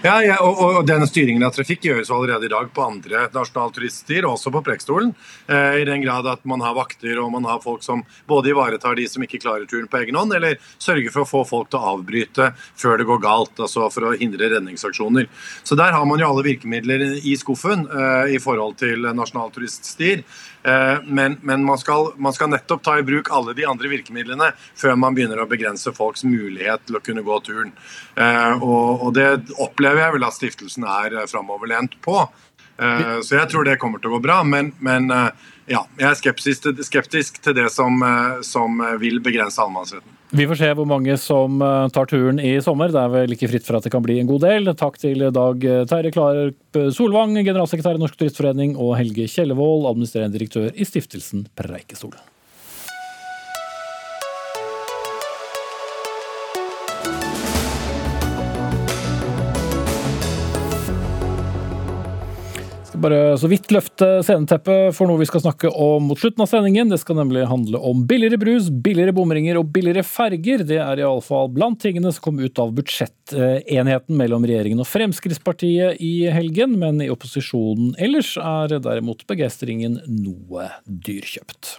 Ja, ja og, og, den Styringen av trafikk gjøres allerede i dag på andre nasjonalturister, også på Preikestolen. Eh, I den grad at man har vakter og man har folk som både ivaretar de som ikke klarer turen på egen hånd, eller sørger for å få folk til å avbryte før det går galt, altså for å hindre redningsaksjoner. Så Der har man jo alle virkemidler i skuffen eh, i forhold til nasjonale turiststier. Eh, men, men man, skal, man, skal, nettopp ta i bruk alle de andre virkemidlene før man begynner å begrense folks mulighet til å kunne gå turen. Eh, og, og det opplever jeg vel at stiftelsen er eh, framoverlent på. Så jeg tror det kommer til å gå bra. Men, men ja, jeg er skeptisk til det som, som vil begrense allemannsretten. Vi får se hvor mange som eh, tar turen i sommer. Det er vel ikke fritt for at det kan bli en god del. Takk til Dag Terje Klarp Solvang, generalsekretær i Norsk Turistforening, og Helge Kjellevold, administrerende direktør i stiftelsen Preikestolen. Bare så vidt løfte sceneteppet for noe vi skal snakke om mot slutten av sendingen. Det skal nemlig handle om billigere brus, billigere bomringer og billigere ferger. Det er iallfall blant tingene som kom ut av budsjettenheten mellom regjeringen og Fremskrittspartiet i helgen, men i opposisjonen ellers er derimot begeistringen noe dyrkjøpt.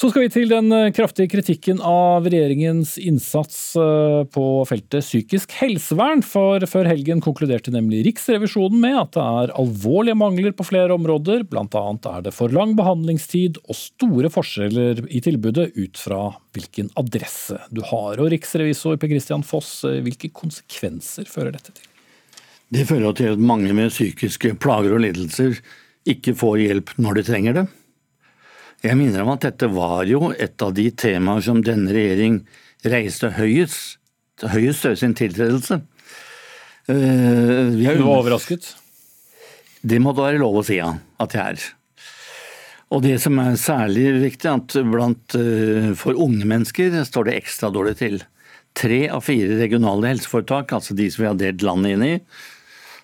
Så skal vi til den eh, kraftige kritikken av regjeringens innsats eh, på feltet psykisk helsevern. For før helgen konkluderte nemlig Riksrevisjonen med at det er alvorlige mangler på flere områder. Annet er det for lang behandlingstid og store forskjeller i tilbudet ut fra hvilken adresse du har. Og riksrevisor Per Christian Foss, eh, hvilke konsekvenser fører dette til? Det fører til at mange med psykiske plager og lidelser ikke får hjelp når de trenger det. Jeg minner om at dette var jo et av de temaer som denne regjering reiste høyest, høyest ved sin tiltredelse. Uh, du var overrasket? Det må det være lov å si, ja, at jeg er. Og det som er særlig viktig, at blant, uh, for unge mennesker står det ekstra dårlig til. Tre av fire regionale helseforetak, altså de som vi har delt landet inn i,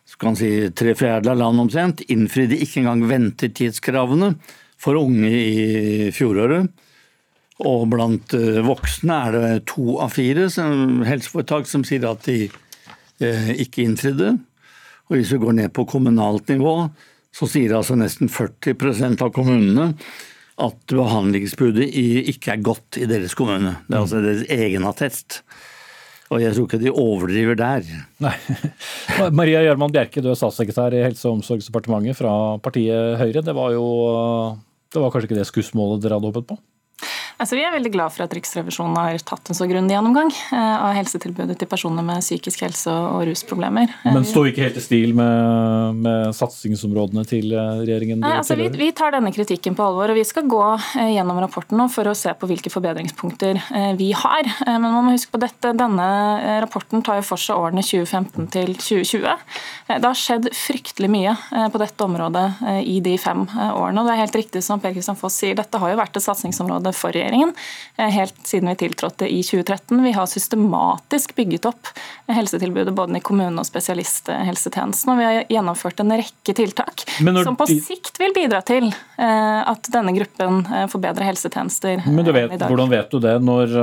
så kan si tre fjerdedeler av landet omtrent, innfridde ikke engang ventetidskravene for unge i fjoråret. Og blant eh, voksne er det to av fire som, helseforetak som sier at de eh, ikke innfridde. Og hvis vi går ned på kommunalt nivå, så sier altså nesten 40% av kommunene at behandlingsbudet ikke er godt i deres kommune. Det er altså deres egenattest. Og jeg tror ikke de overdriver der. Nei. Maria Gjørman Bjerke, du er statssekretær i Helse- og omsorgsdepartementet fra partiet Høyre. Det var jo det var kanskje ikke det skussmålet dere hadde håpet på? Altså, vi er veldig glad for at Riksrevisjonen har tatt en så grundig gjennomgang eh, av helsetilbudet til personer med psykisk helse og rusproblemer. Men står ikke helt i stil med, med satsingsområdene til eh, regjeringen? Nei, altså, vi, vi, tar denne kritikken på alvor, og vi skal gå eh, gjennom rapporten nå for å se på hvilke forbedringspunkter vi har. Men man må huske på dette, denne rapporten tar jo for seg årene 2015 til 2020. Det har skjedd fryktelig mye på dette området i de fem årene. og det er helt riktig som Per Kristian Foss sier, dette har jo vært et satsingsområde for regjeringen regjeringen eh, helt siden vi tiltrådte i 2013. Vi har systematisk bygget opp helsetilbudet både i kommunene og spesialisthelsetjenesten. Og vi har gjennomført en rekke tiltak som på de... sikt vil bidra til eh, at denne gruppen eh, får bedre helsetjenester Men vet, i dag. Hvordan vet du det når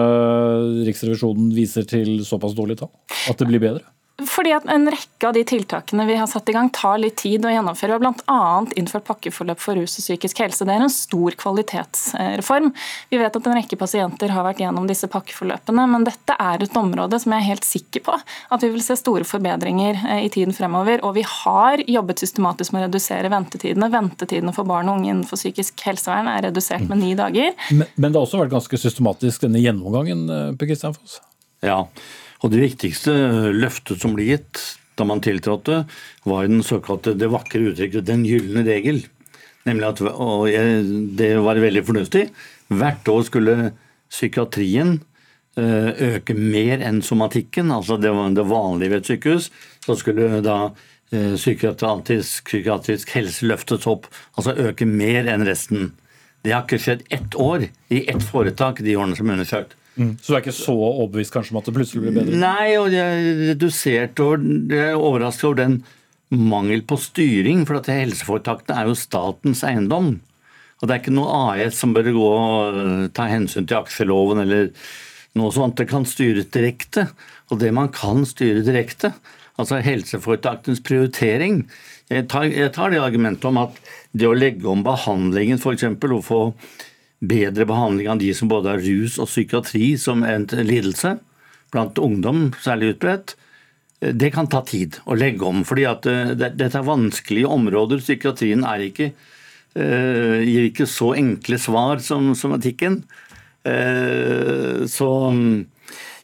Riksrevisjonen viser til såpass dårlige tall? At det blir bedre? Fordi at En rekke av de tiltakene vi har satt i gang tar litt tid å gjennomføre. Vi har bl.a. innført pakkeforløp for rus og psykisk helse. Det er en stor kvalitetsreform. Vi vet at en rekke pasienter har vært gjennom disse pakkeforløpene, men dette er et område som jeg er helt sikker på at vi vil se store forbedringer eh, i tiden fremover. Og vi har jobbet systematisk med å redusere ventetidene. Ventetidene for barn og unge innenfor psykisk helsevern er redusert med ni dager. Men, men det har også vært ganske systematisk denne gjennomgangen, eh, Per Kristian Foss? Ja, og Det viktigste løftet som ble gitt da man tiltrådte, var den såkalte, det vakre uttrykket 'den gylne regel'. Nemlig at, og Det var veldig fornuftig. Hvert år skulle psykiatrien eh, øke mer enn somatikken, altså det var det vanlige ved et sykehus. Så skulle da eh, psykiatrisk, psykiatrisk helse løftes opp, altså øke mer enn resten. Det har ikke skjedd ett år i ett foretak de årene som er undersøkt. Mm. Så du er ikke så overbevist kanskje om at det plutselig blir bedre? Nei, og jeg er er overrasket over den mangel på styring. For at helseforetakene er jo statens eiendom. Og det er ikke noe AS som bør gå og øh, ta hensyn til aksjeloven eller noe sånt. Det kan styres direkte. Og det man kan styre direkte, altså helseforetakenes prioritering jeg tar, jeg tar det argumentet om at det å legge om behandlingen f.eks. få bedre behandling av de som både har rus og psykiatri som en lidelse, blant ungdom særlig utbredt, det kan ta tid å legge om. fordi at eh, Dette er vanskelige områder. Psykiatrien er ikke, uh, gir ikke så enkle svar som somatikken. Så mm,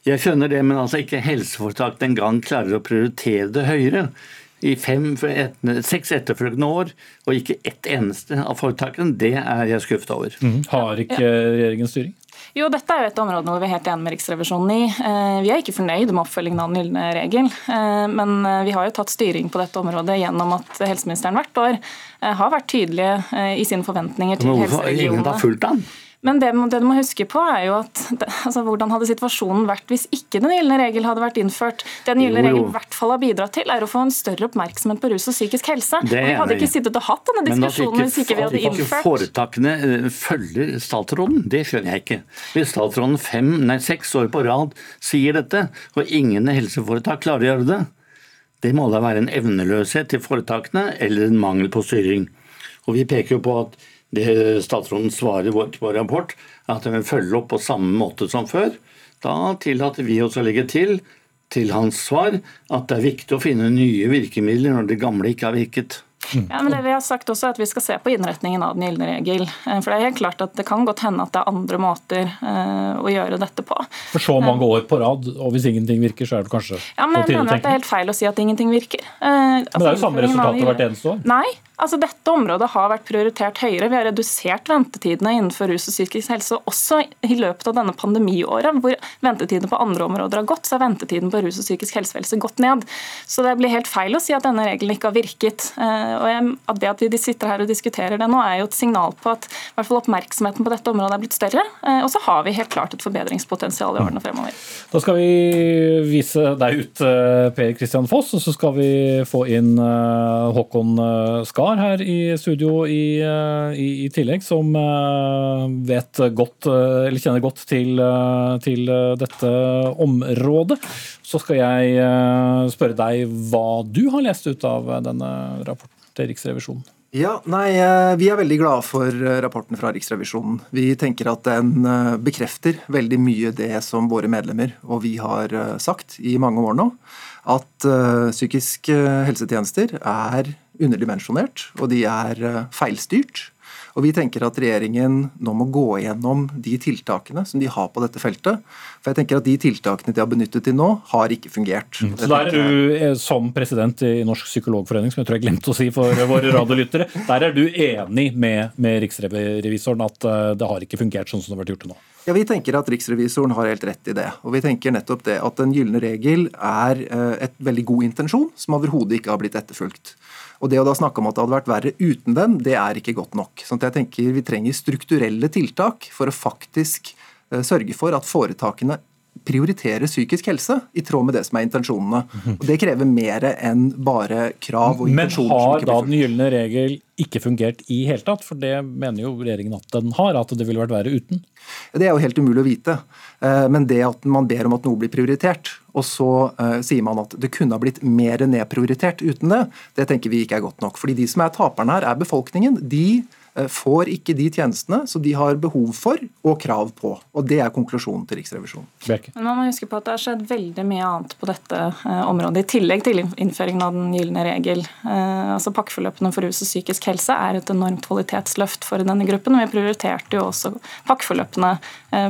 jeg skjønner det, men altså ikke helseforetak den gang klarer å prioritere det høyere i fem, et, seks etterfølgende år, og ikke ett eneste av foretakene, det er jeg skuffet over. Mm. Har ikke regjeringen styring? Jo, dette er jo et område hvor vi er helt enige med Riksrevisjonen i. Eh, vi er ikke fornøyd med oppfølgingen av den gylne regel, eh, men eh, vi har jo tatt styring på dette området gjennom at helseministeren hvert år har vært tydelige i sine forventninger til helseregionene. Ingen har fulgt den? Men det, det, du må huske på er jo at altså, Hvordan hadde situasjonen vært hvis ikke den gylne regel hadde vært innført? Det den gylne regel i hvert fall har bidratt til, er å få en større oppmerksomhet på rus og psykisk helse. Det vi hadde ikke sittet og hatt denne diskusjonen hvis ikke vi hadde innført At foretakene eh, følger statsråden, det skjønner jeg ikke. Hvis statsråden fem, nei, seks år på rad sier dette, og ingen helseforetak klarer å gjøre det, det må da være en evneløshet til foretakene eller en mangel på styring. Og Vi peker jo på at det statsråden svarer vår, vår rapport, at den vil følge opp på samme måte som før. Da tillater vi oss å legge til til hans svar at det er viktig å finne nye virkemidler når det gamle ikke har virket. Ja, men det vi har sagt også er at Vi skal se på innretningen av den gylne regel. Eh, for Det er helt klart at det kan godt hende at det er andre måter uh, å gjøre dette på. For så mange år på rad, og hvis ingenting virker, så er det kanskje ja, men jeg mener at Det er helt feil å si at ingenting virker. Men det er jo samme resultatet hvert eneste år? Nei, Altså, dette området har vært prioritert høyere. Vi har redusert ventetidene innenfor rus og psykisk helse. Også i løpet av denne pandemiåret, hvor ventetidene på andre områder har gått, så har ventetiden på rus og psykisk helsevelse gått ned. Så det blir helt feil å si at denne regelen ikke har virket. Eh, og Det at vi sitter her og diskuterer det nå, er jo et signal på at fall oppmerksomheten på dette området er blitt større. Eh, og så har vi helt klart et forbedringspotensial i årene fremover. Da skal vi vise deg ut, eh, Per Kristian Foss, og så skal vi få inn Håkon Skar Skar her i studio i, eh, i, i tillegg, som eh, vet godt, eh, eller kjenner godt til, til, dette området. Så skal jeg spørre deg hva du har lest ut av denne rapporten til Riksrevisjonen. Ja, nei, Vi er veldig glade for rapporten fra Riksrevisjonen. Vi tenker at den bekrefter veldig mye det som våre medlemmer og vi har sagt i mange år nå. At psykiske helsetjenester er underdimensjonert, og de er eh, feilstyrt. Og Vi tenker at regjeringen nå må gå gjennom de tiltakene som de har på dette feltet. For jeg tenker at De tiltakene de har benyttet til nå, har ikke fungert. Mm. Så Der er du eh, som president i Norsk psykologforening, som jeg tror jeg glemte å si for våre radiolyttere, der er du enig med, med riksrevisoren at eh, det har ikke fungert sånn som det har vært gjort til nå? Ja, Vi tenker at riksrevisoren har helt rett i det. Og vi tenker nettopp det at Den gylne regel er et veldig god intensjon som overhodet ikke har blitt etterfulgt. Og det å da snakke om at det hadde vært verre uten den, det er ikke godt nok. Så jeg tenker Vi trenger strukturelle tiltak for å faktisk eh, sørge for at foretakene prioriterer psykisk helse i tråd med det som er intensjonene. Og Det krever mer enn bare krav og intensjoner. Men har da den gylne regel ikke fungert i hele tatt? For det mener jo regjeringen at den har, at det ville vært verre uten? Det er jo helt umulig å vite. Eh, men det at man ber om at noe blir prioritert, og så uh, sier man at det kunne ha blitt mer nedprioritert uten det, det tenker vi ikke er godt nok. Fordi de som er taperne her, er befolkningen. De Eh, får ikke de tjenestene som de har behov for og krav på. Og Det er konklusjonen til Riksrevisjonen. Men man må huske på at Det har skjedd veldig mye annet på dette eh, området, i tillegg til innføringen av den gylne regel. Eh, altså Pakkeforløpene for rus og psykisk helse er et enormt kvalitetsløft for denne gruppen. og Vi prioriterte jo også pakkeforløpene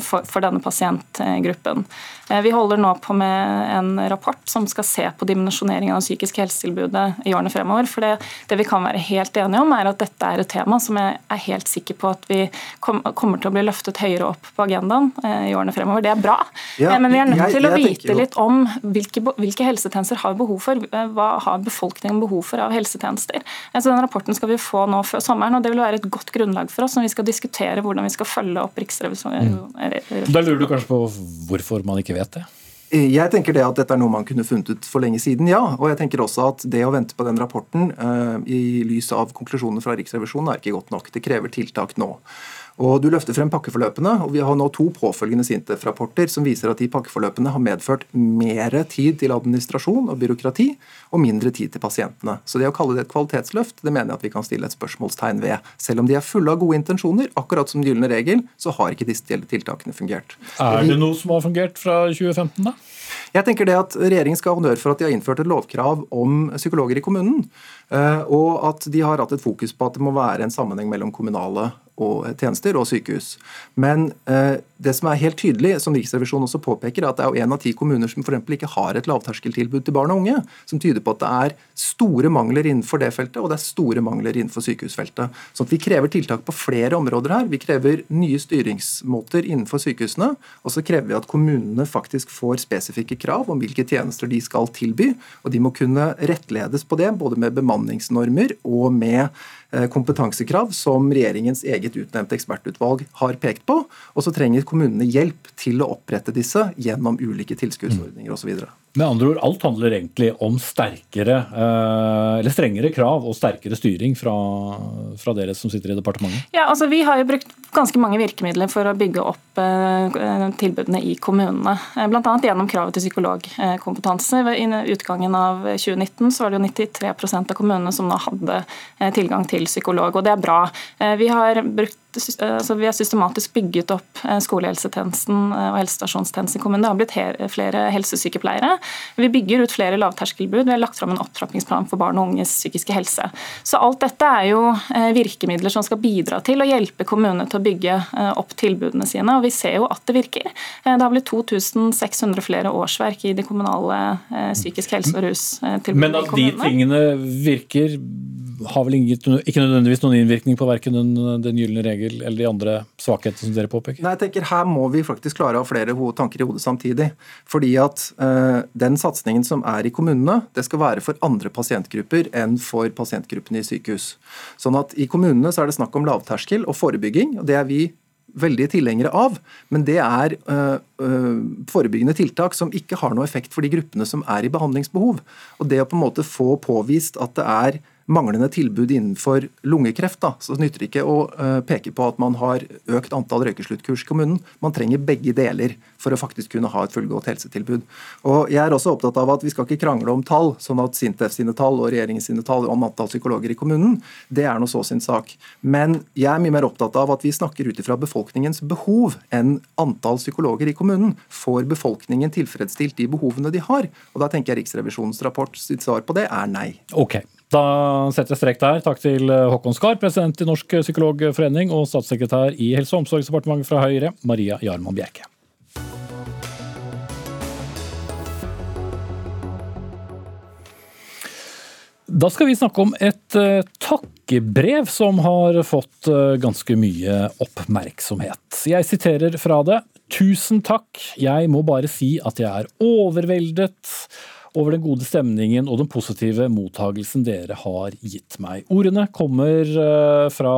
for, for denne pasientgruppen. Vi holder nå på med en rapport som skal se på dimensjoneringen av psykisk helsetilbudet i årene fremover. for det, det vi kan være helt enige om, er at dette er et tema som jeg er helt sikker på at vi kommer til å bli løftet høyere opp på agendaen eh, i årene fremover. Det er bra, ja, eh, men vi er nødt til å vite litt om hvilke, hvilke helsetjenester har behov for. Eh, hva har befolkningen behov for av helsetjenester? Så Den rapporten skal vi få nå før sommeren, og det vil være et godt grunnlag for oss når vi skal diskutere hvordan vi skal følge opp Riksrevisjonen. Mm. Da lurer du kanskje på hvorfor man ikke vet det? Jeg tenker det at dette er noe man kunne funnet ut for lenge siden, ja. Og jeg tenker også at det å vente på den rapporten uh, i lys av konklusjonene fra Riksrevisjonen er ikke godt nok. Det krever tiltak nå. Og Du løfter frem pakkeforløpene, og vi har nå to påfølgende SINTEF-rapporter som viser at de pakkeforløpene har medført mer tid til administrasjon og byråkrati og mindre tid til pasientene. Så det å kalle det et kvalitetsløft, det mener jeg at vi kan stille et spørsmålstegn ved. Selv om de er fulle av gode intensjoner, akkurat som gylne regel, så har ikke disse tiltakene fungert. Er det noe som har fungert fra 2015, da? Jeg tenker det at Regjeringen skal ha honnør for at de har innført et lovkrav om psykologer i kommunen. Eh, og at de har hatt et fokus på at det må være en sammenheng mellom kommunale og tjenester og sykehus. Men eh, det som er helt tydelig, som Riksrevisjonen også påpeker, er at det er én av ti kommuner som for ikke har et lavterskeltilbud til barn og unge, som tyder på at det er store mangler innenfor det feltet, og det er store mangler innenfor sykehusfeltet. Så vi krever tiltak på flere områder her. Vi krever nye styringsmåter innenfor sykehusene, og så krever vi at kommunene faktisk får spesifikke krav om hvilke tjenester de skal tilby, og de må kunne rettledes på det, både med bemanningsnormer og med Eh, kompetansekrav som regjeringens eget utnevnte ekspertutvalg har pekt på. Og så trenger kommunene hjelp til å opprette disse gjennom ulike tilskuddsordninger osv. Med andre ord, alt handler egentlig om sterkere, eh, eller strengere krav og sterkere styring fra, fra, dere som sitter i departementet? Ja, altså Vi har jo brukt ganske mange virkemidler for å bygge opp eh, tilbudene i kommunene. Eh, Bl.a. gjennom kravet til psykologkompetanse. Ved utgangen av 2019 så var det jo 93% av kommunene som nå hadde tilgang til psykolog, og det er bra. Vi har brukt altså vi har systematisk bygget opp skolehelsetjenesten og helsestasjonstjenesten i kommunen. Det har blitt flere helsesykepleiere. Vi bygger ut flere lavterskelbud. Vi har lagt fram en opptrappingsplan for barn og unges psykiske helse. Så alt dette er jo virkemidler som skal bidra til å hjelpe kommunene til å bygge opp tilbudene sine. Og vi ser jo at det virker. Det har blitt 2600 flere årsverk i de kommunale psykisk helse- og rustilbudene Men at de tingene virker har vel ikke nødvendigvis noen innvirkning på verken den, den gylne regel eller de andre svakhetene som dere påpeker? Nei, jeg tenker Her må vi faktisk klare å ha flere tanker i hodet samtidig. Fordi at uh, Den satsingen som er i kommunene, det skal være for andre pasientgrupper enn for pasientgruppene i sykehus. Sånn at I kommunene så er det snakk om lavterskel og forebygging. og Det er vi veldig tilhengere av, men det er øh, øh, forebyggende tiltak som ikke har noe effekt for de gruppene som er i behandlingsbehov. Og Det å på en måte få påvist at det er manglende tilbud innenfor lungekreft, da, så nytter det ikke å uh, peke på at man har økt antall røykesluttkurs i kommunen. Man trenger begge deler for å faktisk kunne ha et fullgodt helsetilbud. Og Jeg er også opptatt av at vi skal ikke krangle om tall, sånn at Sintef sine tall og regjeringens sine tall om antall psykologer i kommunen, det er noe så sin sak. Men jeg er mye mer opptatt av at vi snakker ut ifra befolkningens behov enn antall psykologer i kommunen. Får befolkningen tilfredsstilt de behovene de har? Og Da tenker jeg Riksrevisjonens rapport sitt svar på det er nei. Ok, da setter jeg strek der. Takk til eh, Håkon Skar, president i Norsk psykologforening, og statssekretær i Helse- og omsorgsdepartementet fra Høyre, Maria Jarmann Bjerke. Da skal vi snakke om et uh, takkebrev som har fått uh, ganske mye oppmerksomhet. Jeg siterer fra det. Tusen takk, jeg må bare si at jeg er overveldet over den gode stemningen og den positive mottagelsen dere har gitt meg. Ordene kommer eh, fra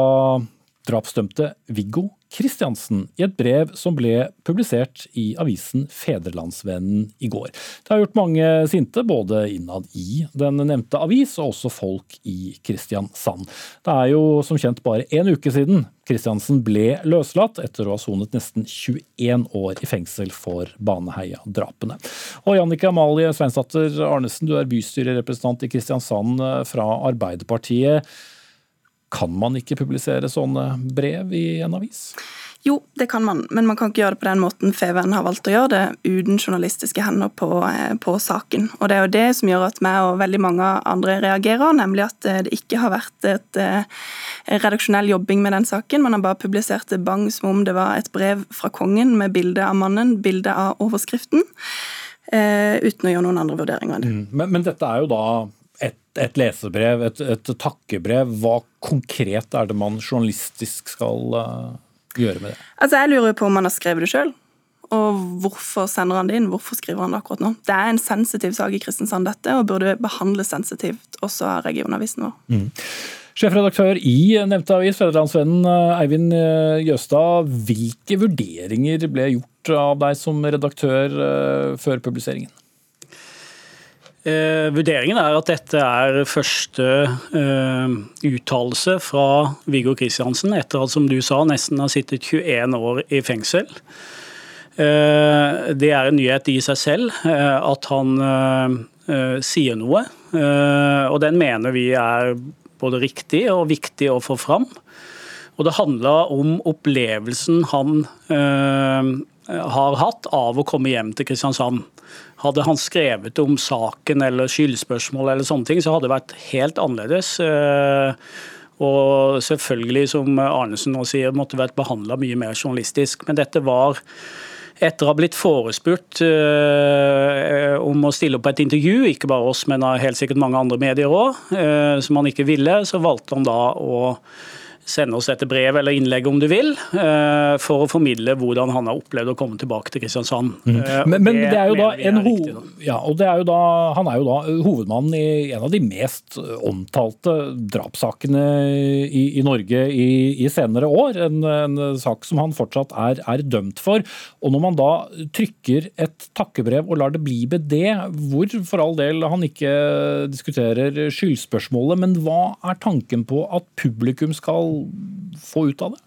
drapsdømte Viggo Kristiansen i et brev som ble publisert i avisen Fedrelandsvennen i går. Det har gjort mange sinte, både innad i den nevnte avis og også folk i Kristiansand. Det er jo som kjent bare én uke siden Kristiansen ble løslatt etter å ha sonet nesten 21 år i fengsel for Baneheia-drapene. Og Jannicke Amalie Sveinsdatter Arnesen, du er bystyrerepresentant i Kristiansand fra Arbeiderpartiet. Kan man ikke publisere sånne brev i en avis? Jo, det kan man, men man kan ikke gjøre det på den måten Feven har valgt å gjøre det, uten journalistiske hender på, eh, på, saken. Og Det er jo det som gjør at meg og veldig mange andre reagerer, nemlig at eh, det ikke har vært et eh, redaksjonell jobbing med den saken. Man har bare publisert det bang som om det var et brev fra kongen med bilde av mannen, bilde av overskriften, uten å gjøre noen andre vurderinger. Mm. Men, men dette er jo da et, et lesebrev, et, et, takkebrev. Hva konkret er det man journalistisk skal uh, gjøre med det? Altså, Jeg lurer på om han har skrevet det sjøl. Og hvorfor sender han det inn? Hvorfor skriver han det akkurat nå? Det er en sensitiv sak i Kristiansand, dette, og burde behandles sensitivt også av regionavisen vår. Mm. Sjefredaktør i nevnte avis, Fedrelandsvennen eh, Eivind eh, Jøstad. Hvilke vurderinger ble gjort av deg som redaktør før publiseringen? Eh, vurderingen er at dette er første eh, uttalelse fra Viggo Kristiansen etter at som du sa, nesten har sittet 21 år i fengsel. Eh, det er en nyhet i seg selv eh, at han eh, eh, sier noe. og den mener vi er både riktig og viktig å få fram. Og det handla om opplevelsen han har hatt av å komme hjem til Kristiansand. Hadde han skrevet om saken eller skyldspørsmål, eller sånne ting, så hadde det vært helt annerledes. Eh, og selvfølgelig, som Arnesen nå sier, måtte vært behandla mye mer journalistisk. Men dette var etter å ha blitt forespurt uh, om å stille opp på et intervju, ikke bare oss, men helt sikkert mange andre medier òg, uh, som han ikke ville, så valgte han da å sende oss dette brevet eller innlegget om du vil, eh, for å formidle hvordan han har opplevd å komme tilbake til Kristiansand. Mm. Eh, men, men, det er jo da en ho ja, og det er jo da, Han er jo da hovedmannen i en av de mest omtalte drapssakene i, i Norge i, i, senere år. En, en, sak som han fortsatt er, er, dømt for. Og når man da trykker et takkebrev og lar det bli med det, hvor for all del han ikke diskuterer skyldspørsmålet, men hva er tanken på at publikum skal få ut av det?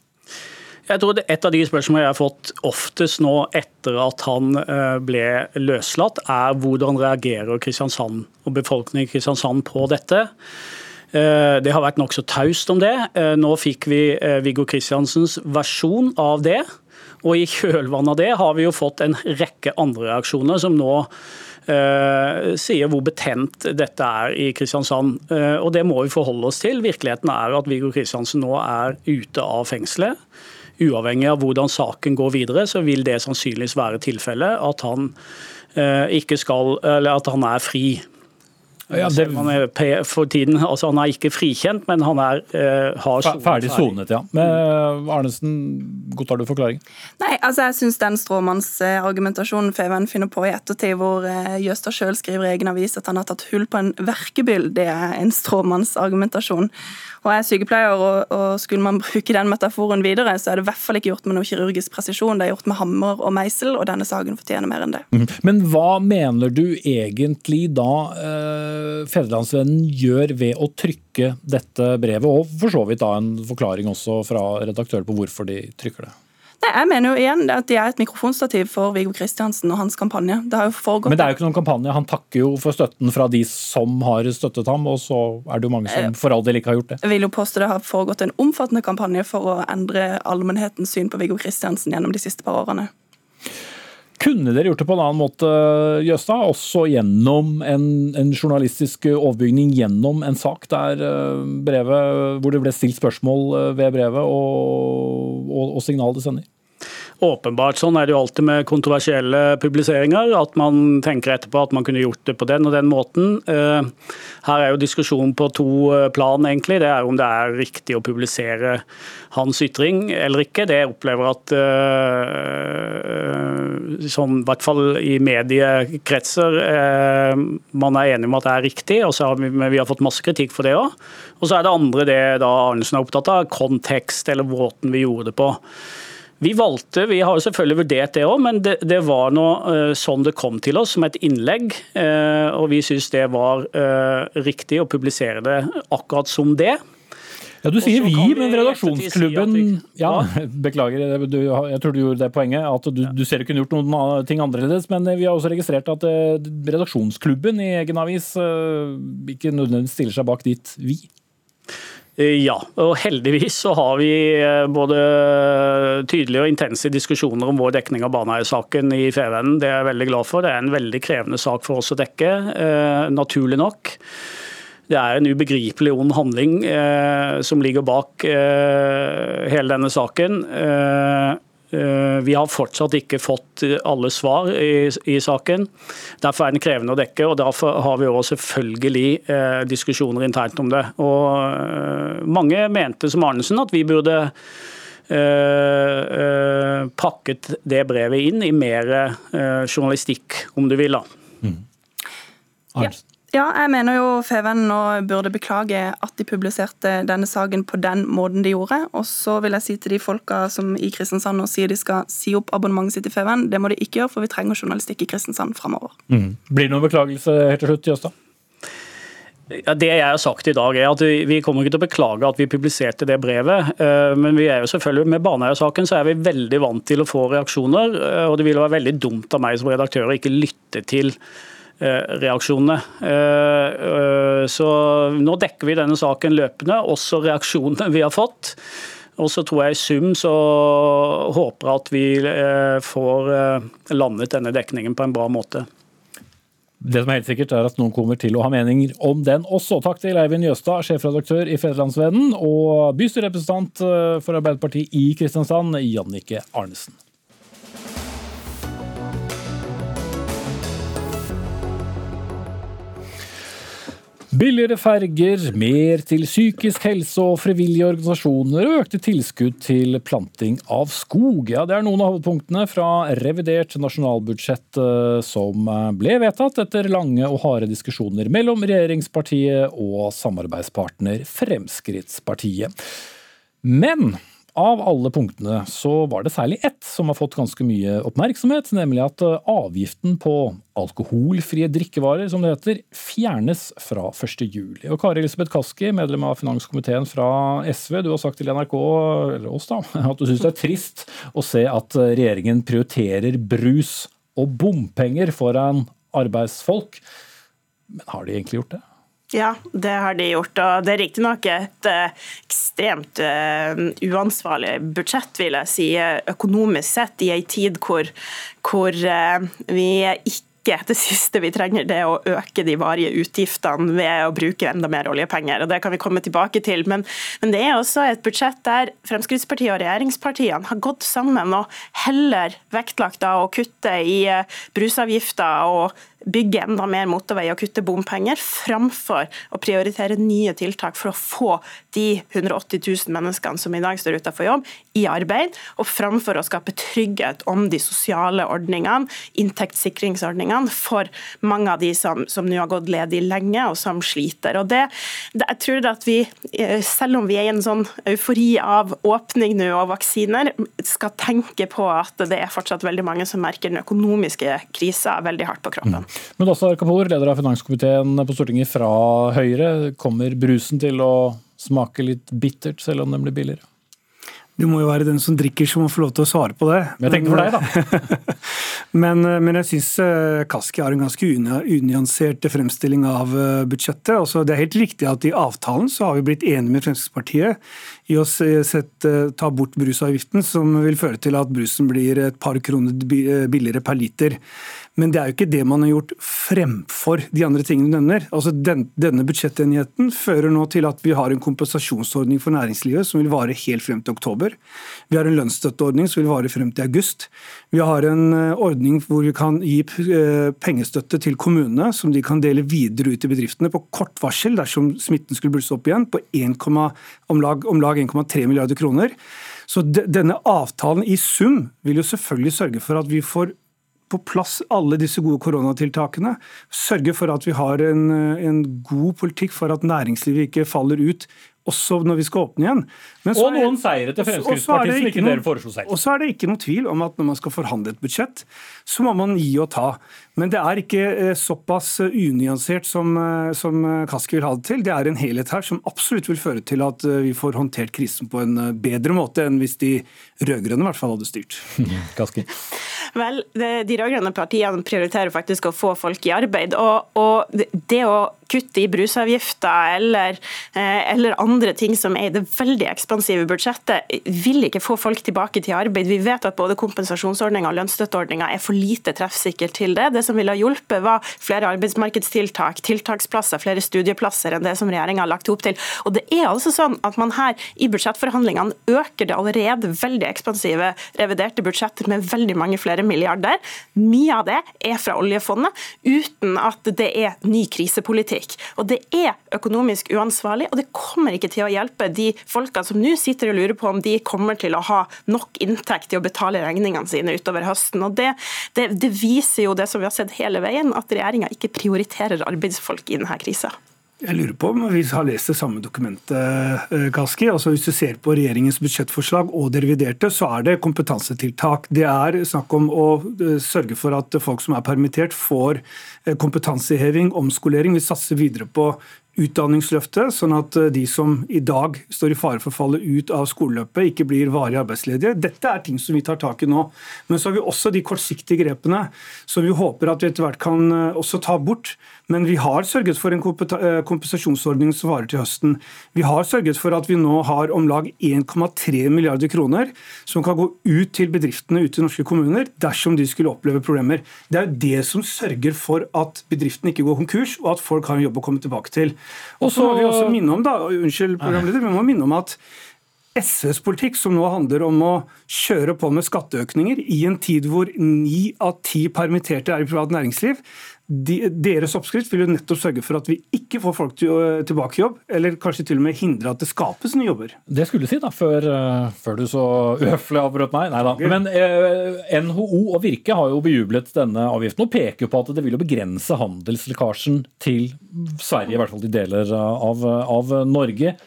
Jeg tror Et av de spørsmålene jeg har fått oftest nå etter at han eh, ble løslatt, er hvordan reagerer Kristiansand og befolkningen i Kristiansand på dette. Det har vært nokså taust om det. Nå fikk vi Viggo Kristiansens versjon av det. Og i kjølvannet av det har vi jo fått en rekke andre reaksjoner som nå sier hvor betent dette er i Kristiansand. Uh, og Det må vi forholde oss til. Virkeligheten er at Viggo Kristiansen nå er ute av fengselet. Uavhengig av hvordan saken går videre, så vil det sannsynligvis være tilfellet at han ikke skal, at han er fri. Ja, det... For tiden, altså han er ikke frikjent, men han er, uh, har sonet. Ferdig sonet, ja. Men Arnesen, godtar du forklaringen? Nei, altså jeg syns den stråmannsargumentasjonen Feven finner på i ettertid, hvor uh, Jøstad sjøl skriver i egen avis at han har tatt hull på en verkebyll, det er en stråmannsargumentasjon. Og jeg er sykepleier, og, og, skulle man bruke den metaforen videre, så er det i hvert fall ikke gjort med noe kirurgisk presisjon. Det er gjort med hammer og meisel, og denne saken fortjener mer enn det. Mm. Men hva mener du egentlig da eh, Fedrelandsvennen gjør ved å trykke dette brevet, og for så vidt da en forklaring også fra redaktør på hvorfor de trykker det? Nei, jeg mener jo igjen at de er et mikrofonstativ for Viggo Kristiansen og hans kampanje. Det har jo foregått... Men det er jo ikke noen kampanje. Han takker jo for støtten fra de som har støttet ham, og så er det jo mange som for all del ikke har gjort det. Jeg vil jo påstå det har foregått en omfattende kampanje for å endre allmennhetens syn på Viggo Kristiansen gjennom de siste par årene. Kunne dere gjort det på en annen måte, Jøstad? Også gjennom en, en, journalistisk overbygning, gjennom en sak der eh, brevet, hvor det ble stilt spørsmål eh, ved brevet og, og, og signalet det sender? Åpenbart. Sånn er det jo alltid med kontroversielle publiseringer. At man tenker etterpå at man kunne gjort det på den og den måten. Eh, her er jo diskusjonen på to eh, plan, egentlig. Det er om det er riktig å publisere hans ytring eller ikke. Det jeg opplever at sånn, i hvert fall i mediekretser man er enig om at det er riktig, og så har vi, vi har fått masse kritikk for det òg. Og så er det andre det da Arnesen er opptatt av, kontekst eller måten vi gjorde det på. Vi valgte, vi har selvfølgelig vurdert det òg, men det, det var nå uh, sånn det kom til oss, som et innlegg. Uh, og vi syns det var uh, riktig å publisere det akkurat som det. Ja, Du sier vi, men redaksjonsklubben ja, Beklager, du, jeg tror du gjorde det poenget. At du, du ser du kunne gjort noen ting annerledes. Men vi har også registrert at redaksjonsklubben i egen avis ikke nødvendigvis stiller seg bak ditt vi. Ja, og heldigvis så har vi eh, både tydelige og intense diskusjoner om vår dekning av Baneheia-saken i Fevennen. Det er jeg veldig glad for. Det er en veldig krevende sak for oss å dekke, eh, naturlig nok. Det er en ubegripelig ond handling eh, som ligger bak hele denne saken. Eh, Eh, vi har fortsatt ikke fått alle svar i, i, saken. Derfor er den krevende å dekke, og derfor har vi også selvfølgelig eh, diskusjoner internt om det. Og eh, Mange mente som Arnesen at vi burde eh, eh pakket det brevet inn i mer eh, journalistikk, om du vil. da. Mm. Arnesen. Ja, jeg mener jo Feven nå burde beklage at de publiserte denne saken på den måten de gjorde. Og så vil jeg si til de folka som i Kristiansand nå sier de skal si opp abonnementet sitt i Feven, det må de ikke gjøre, for vi trenger journalistikk i Kristiansand framover. Mm. Blir det noen beklagelse helt til slutt, Jøstad? Ja, det jeg har sagt i dag er at Vi kommer ikke til å beklage at vi publiserte det brevet. Eh, men vi er jo selvfølgelig med Baneheia-saken så er vi veldig vant til å få reaksjoner. Eh, og Det ville være veldig dumt av meg som redaktør å ikke lytte til reaksjonene. Eh, eh, så nå dekker vi denne saken løpende, også reaksjonene vi har fått. Og så tror jeg i sum så håper jeg at vi får landet denne dekningen på en bra måte. Det som er helt sikkert er at noen kommer til å ha meninger om den også. Takk til Eivind Jøstad, sjefredaktør i Fedrelandsvennen, og bystyrerepresentant for Arbeiderpartiet i Kristiansand, Jannike Arnesen. Billigere ferger, mer til psykisk helse og frivillige organisasjoner og økte tilskudd til planting av skog. Ja, det er noen av hovedpunktene fra revidert nasjonalbudsjett eh, som ble vedtatt etter lange og harde diskusjoner mellom regjeringspartiet og samarbeidspartner Fremskrittspartiet. Men av alle punktene så var det særlig ett som har fått ganske mye oppmerksomhet, nemlig at eh, avgiften på alkoholfrie drikkevarer, som det heter, fjernes fra 1.7. Og Kari Elisabeth Kaski, medlem av finanskomiteen fra SV, du har sagt til NRK, eller oss da, at du syns det er trist å se at regjeringen prioriterer brus og bompenger foran arbeidsfolk. Men har de egentlig gjort det? Ja, det har de gjort. og Det er riktignok et eh, ekstremt uh, uansvarlig budsjett, vil jeg si, økonomisk sett, i en tid hvor, hvor uh, vi ikke det siste vi trenger, det er å øke de varige utgiftene ved å bruke enda mer oljepenger. og Det kan vi komme tilbake til. Men, men det er også et budsjett der Fremskrittspartiet og regjeringspartiene har gått sammen og heller vektlagt å kutte i brusavgifter og bygge enda mer motorvei og kutte bompenger, framfor å prioritere nye tiltak for å få de 180 000 menneskene som i dag står utenfor jobb, i arbeid, og framfor å skape trygghet om de sosiale ordningene, inntektssikringsordningene, for mange av de som, som nå har gått ledig lenge og som sliter. Og det, det, jeg tror at vi, eh, Selv om vi er i en sånn eufori av åpning nå og vaksiner, skal tenke på at det er fortsatt veldig mange som merker den økonomiske krisa veldig hardt på kroppen. Men også Kapoor, leder av finanskomiteen på Stortinget fra Høyre. Kommer brusen til å smake litt bittert, selv om den blir billigere? Det må jo være den som drikker som må få lov til å svare på det. Men jeg tenkte for deg, da. men, men, jeg syns eh, Kaski har en ganske unyansert fremstilling av eh, budsjettet. Altså, det er helt riktig at i avtalen så har vi blitt enige med Fremskrittspartiet i å sette, ta bort brusavgiften, som vil føre til at brusen blir et par kroner billigere per liter. Men det er jo ikke det man har gjort fremfor de andre tingene du nevner. Altså den, denne budsjettenigheten fører nå til at vi har en kompensasjonsordning for næringslivet som vil vare helt frem til oktober. Vi har en lønnsstøtteordning som vil vare frem til august. Vi har en eh, ordning hvor vi kan gi eh, pengestøtte til kommunene, som de kan dele videre ut til bedriftene på kort varsel dersom smitten skulle blusse opp igjen, på 1, om lag, lag 1,3 milliarder kroner. Så denne avtalen i sum vil jo selvfølgelig sørge for at vi får på plass alle disse gode koronatiltakene. Sørge for at vi har en, en god politikk for at næringslivet ikke faller ut også når vi skal åpne igjen. og noen seire til Fremskrittspartiet som ikke dere foreslo selv. Og så er det ikke noe tvil om at når man skal forhandle et budsjett, så må man gi og ta. Men det er ikke eh, såpass eh, unyansert som, eh, som Kaski vil ha det til. Det er en helhet her som absolutt vil føre til at vi får håndtert krisen på en bedre måte enn hvis de rød-grønne i hvert fall hadde styrt. Kaski. Vel, De rød-grønne partiene prioriterer faktisk å få folk i arbeid. Og, og det å kutte i brusavgifter eller, eller, andre ting som er i det veldig ekspansive budsjettet, vil ikke få folk tilbake til arbeid. Vi vet at både kompensasjonsordninga og lønnsstøtteordninga er for lite treffsikkert til det. Det som ville ha hjulpet, var flere arbeidsmarkedstiltak, tiltaksplasser, flere studieplasser enn det som regjeringa har lagt opp til. Og det er altså sånn at man her i budsjettforhandlingene øker det allerede veldig ekspansive reviderte budsjettet med veldig mange flere milliarder. Mye av det er fra oljefondet, uten at det er ny krisepolitikk. Og Det er økonomisk uansvarlig, og det kommer ikke til å hjelpe de folka som nå sitter og lurer på om de kommer til å ha nok inntekt til å betale regningene sine utover høsten. Og Det, det, det viser jo det som vi har sett hele veien, at regjeringa ikke prioriterer arbeidsfolk i denne krisa. Jeg lurer på om vi har lest det samme dokumentet, eh, Kaski. Altså Hvis du ser på regjeringens budsjettforslag og det reviderte, så er det kompetansetiltak. Det er snakk om å eh, sørge for at folk som er permittert, får eh, kompetanseheving, omskolering. Vi satser videre på Utdanningsløftet, sånn at de som i dag står i fare for å falle ut av skoleløpet, ikke blir varig arbeidsledige. Dette er ting som vi tar tak i nå. Men så har vi også de kortsiktige grepene som vi håper at vi etter hvert kan også ta bort. Men vi har sørget for en eh, kompensasjonsordning som varer til høsten. Vi har sørget for at vi nå har om lag 1,3 milliarder kroner som kan gå ut til bedriftene ute i norske kommuner dersom de skulle oppleve problemer. Det er jo det som sørger for at bedriftene ikke går konkurs, og at folk har en jobb å komme tilbake til. Og så må vi også minne om da, unnskyld programleder, vi må minne om at SVs politikk, som nå handler om å kjøre på med skatteøkninger i en tid hvor ni av ti permitterte er i privat næringsliv, de, deres oppskrift vil jo nettopp sørge for at vi ikke får folk til, tilbake i jobb, eller kanskje til og med hindre at det skapes nye jobber. Det skulle du si, da, før, uh, før du så uhøflig avbrøt meg. Nei da. Men eh, NHO og Virke har jo bejublet denne avgiften og peker på at det vil jo begrense handelslekkasjen til Sverige, i hvert fall til deler av, av Norge.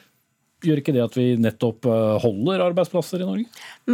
Gjør ikke det at vi nettopp eh, holder arbeidsplasser i Norge?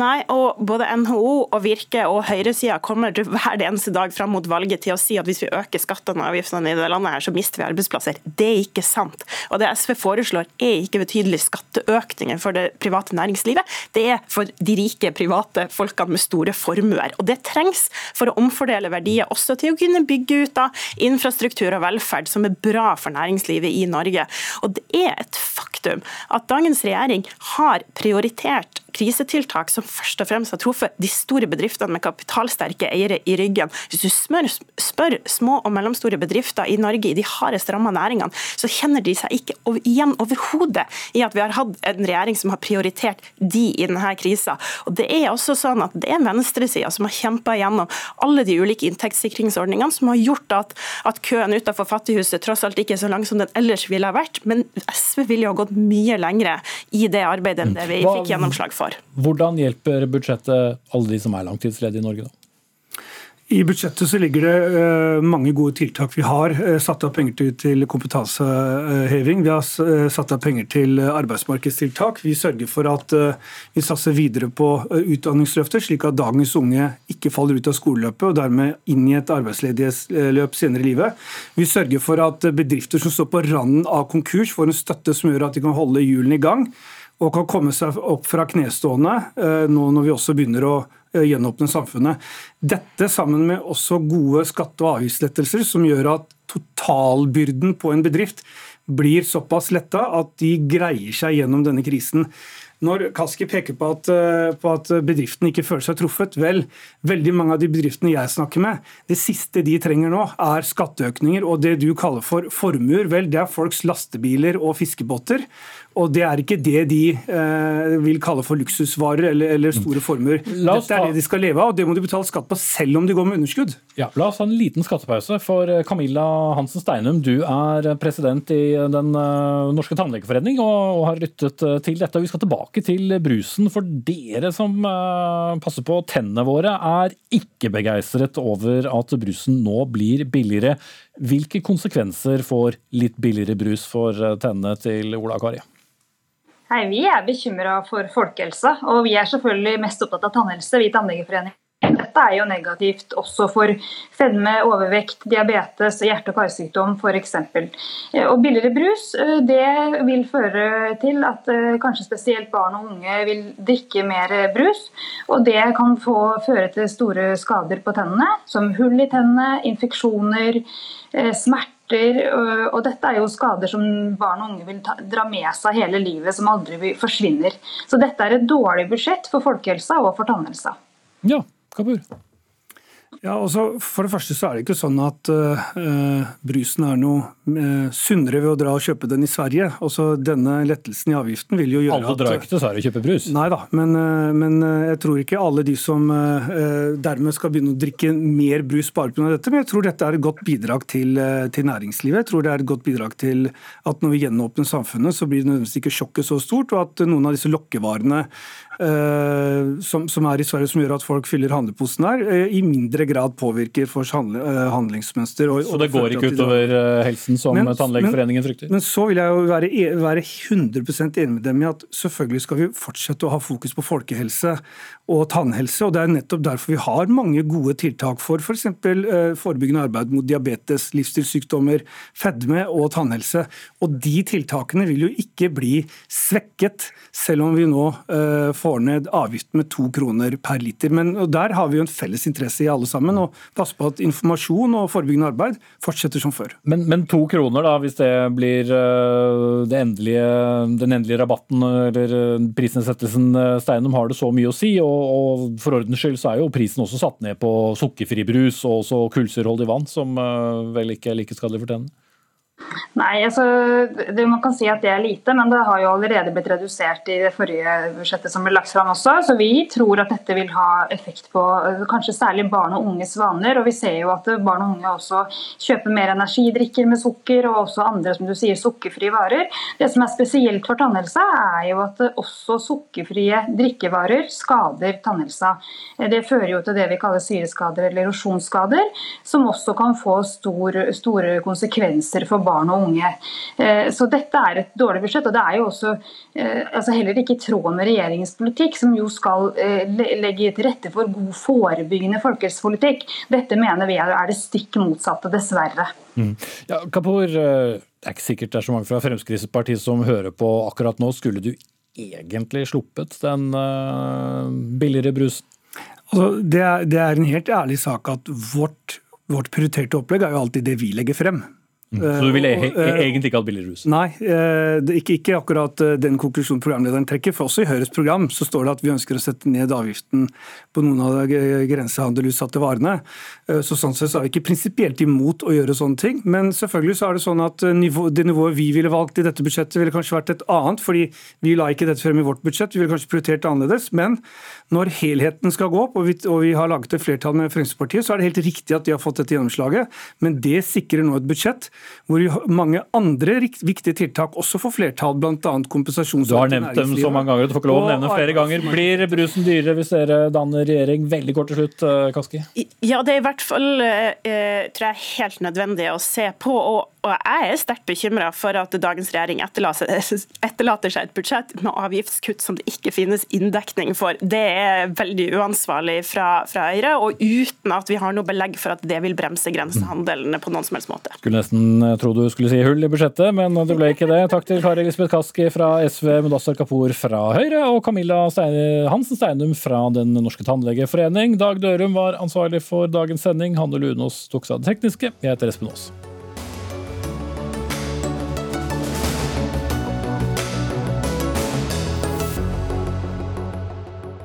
Nei, og både NHO og Virke og høyresida kommer til hver eneste dag fram mot valget til å si at hvis vi øker skattene og avgiftene i det landet her, så mister vi arbeidsplasser. Det er ikke sant. Og det SV foreslår er ikke betydelige skatteøkninger for det private næringslivet. Det er for de rike private folkene med store formuer. Og det trengs for å omfordele verdier også til å kunne bygge ut da infrastruktur og velferd som er bra for næringslivet i Norge. Og det er et faktum at dagens regjering har prioritert krisetiltak som først og fremst har truffet de store bedriftene med kapitalsterke eiere i ryggen. Hvis du spør, spør små og mellomstore bedrifter i Norge i de hardest ramma næringene, så kjenner de seg ikke igjen overhodet i at vi har hatt en regjering som har prioritert de i denne krisa. Det er også sånn at det er venstresida som har kjempa gjennom alle de ulike inntektssikringsordningene som har gjort at, at køen utenfor Fattighuset tross alt ikke er så lang som den ellers ville ha vært. Men SV ville jo ha gått mye lengre i det arbeidet enn det vi fikk gjennomslag for for. Hvordan hjelper budsjettet alle de som er langtidsledige i Norge? da? I budsjettet så ligger det uh, mange gode tiltak. Vi har uh, satt av penger til, kompetanseheving. Vi har uh, satt av penger til arbeidsmarkedstiltak. Vi sørger for at vi satser videre på utdanningsløftet, slik at dagens unge ikke faller ut av skoleløpet og dermed inn i et arbeidsledighetsløp senere i livet. Vi sørger for at bedrifter som står på randen av konkurs, får en støtte som gjør at de kan holde hjulene i gang og kan komme seg opp fra knestående eh, nå når vi også begynner å eh, gjenåpne samfunnet. Dette sammen med også gode skatte- og avgiftslettelser som gjør at totalbyrden på en bedrift blir såpass letta at de greier seg gjennom denne krisen. Når Kaski peker på at, eh, på at bedriftene ikke føler seg truffet, vel, veldig mange av de bedriftene jeg snakker med, det siste de trenger nå, er skatteøkninger og det du kaller for formuer. Vel, det er folks lastebiler og fiskebåter. Og det er ikke det de eh, vil kalle for luksusvarer eller, eller store formuer. Dette er det de skal leve av, og det må de betale skatt på selv om de går med underskudd. Ja, La oss ha en liten skattepause. For eh, Camilla Hansen Steinum, du er president i Den uh, norske tannlegeforening og, og, har lyttet til dette. Vi skal tilbake til brusen. For dere som uh, passer på tennene våre, er ikke begeistret over at brusen nå blir billigere. Hvilke konsekvenser får litt billigere brus for tennene til Ola Kari? Nei, Vi er bekymra for folkehelsa, og vi er selvfølgelig mest opptatt av tannhelse. vi i Tannlegeforeningen. Dette er jo negativt også for fedme, overvekt, diabetes hjerte- og karsykdom f.eks. Og billigere brus eh, det vil føre til at eh, kanskje spesielt barn og unge vil drikke mer brus. Og det kan få føre til store skader på tennene, som hull i tennene, infeksjoner, eh, smerte smerter. Og dette er jo skader som barn og unge vil ta, dra med seg hele livet, som aldri forsvinner. Så dette er et dårlig budsjett for folkehelsa og for tannhelsa. Ja, Kabur. Ja, altså For det første så er det ikke sånn at uh, brusen er noe uh, sunnere ved å dra og kjøpe den i Sverige. Også denne lettelsen i avgiften vil jo gjøre alle at Alle drar ikke til Sverige og kjøper brus? Nei da, men, uh, men jeg tror ikke alle de som dermed skal begynne å drikke mer brus bare pga. dette. Men jeg tror dette er et godt bidrag til, til, næringslivet. Jeg tror det er et godt bidrag til at når vi gjenåpner samfunnet, så blir det nødvendigvis ikke sjokket så stort, og at noen av disse lokkevarene som, som, er i Sverige, som gjør at folk fyller handleposen her, i mindre grad påvirker folks eh, handlingsmønster. Og, så det går ikke utover eh, helsen, som men, Tannlegeforeningen frykter? Men, men, så vil jeg jo være, e, være 100 enig med dem i at selvfølgelig skal vi fortsette å ha fokus på folkehelse og tannhelse. og Det er nettopp derfor vi har mange gode tiltak for f.eks. For eh, forebyggende arbeid mot diabetes, livsstilssykdommer, fedme og tannhelse. Og De tiltakene vil jo ikke bli svekket, selv om vi nå får ned avgiften med to kroner per liter. Men Der har vi jo en felles interesse i alle sammen sammen og passe på at informasjon og forebyggende arbeid fortsetter som før. Men, men to kroner, da, hvis det blir øh, det endelige, den endelige rabatten eller øh, prisnedsettelsen, øh, Steinum, har det så mye å si? Og, og for ordens skyld så er jo prisen også satt ned på sukkerfri brus og også kullsyreholdig vann, som vel ikke er like skadelig for tennene? Nei, altså, det, Man kan si at det er lite, men det har jo allerede blitt redusert i det forrige budsjettet som ble lagt fram også. Så vi tror at dette vil ha effekt på kanskje særlig barn og unges vaner. Og vi ser jo at barn og unge også kjøper mer energidrikker med sukker, og også andre som du sier, sukkerfrie varer. Det som er spesielt for tannhelsa, er jo at også sukkerfrie drikkevarer skader tannhelsa. Det fører jo til det vi kaller syreskader eller erosjonsskader, som også kan få stor, store konsekvenser for barn barn og unge. Eh, så dette er et dårlig budsjett. og Det er jo også altså heller ikke i tråd med regjeringens politikk, som jo skal legge til rette for god forebyggende folkehelsepolitikk. Dette mener vi er det stikk motsatte, dessverre. Mm. Ja, Kapur, det er ikke sikkert det er så mange fra Fremskrittspartiet som hører på akkurat nå. Skulle du egentlig sluppet den billigere brusen? Altså, det, er, det, er, en helt ærlig sak at vårt, vårt prioriterte opplegg er jo alltid det vi legger frem. Mm. Så du ville e e egentlig ikke hatt billig rus? Nei, eh, ikke, ikke, akkurat eh, den konklusjonen programlederen trekker. For også i Høyres program så står det at vi ønsker å sette ned avgiften på noen av de grensehandelutsatte varene. Så Sånn sett så er vi ikke prinsipielt imot å gjøre sånne ting. Men selvfølgelig så er det sånn at nivå, det nivået vi ville valgt i dette budsjettet, ville kanskje vært et annet. fordi vi la ikke dette frem i vårt budsjett. Vi ville kanskje prioritert det annerledes. Men når helheten skal gå opp, og vi, og vi har laget et flertall med Fremskrittspartiet, så er det helt riktig at de har fått dette gjennomslaget. Men det sikrer nå et budsjett hvor mange andre viktige tiltak også får flertall, bl.a. kompensasjon Du har nevnt dem så mange ganger, du får ikke lov å nevne flere ganger. Blir brusen dyrere hvis dere danner regjering? Veldig kort til slutt, eh, Kaski. Ja, det er i hvert fall eh, tror jeg, helt nødvendig å se på. og og jeg er sterkt bekymra for at dagens regjering etterlater seg et budsjett med avgiftskutt som det ikke finnes inndekning for. Det er veldig uansvarlig fra, fra Høyre, og uten at vi har noe belegg for at det vil bremse grensehandelen på noen som helst måte. Skulle nesten tro du skulle si hull i budsjettet, men det ble ikke det. Takk til Kari Elisabeth Kaski fra SV, Mudassar Kapur fra Høyre og Camilla Hansen Steinum fra Den norske tannlegeforening. Dag Dørum var ansvarlig for dagens sending. Hanne Lunås tok seg av det tekniske. Jeg heter Espen Aas.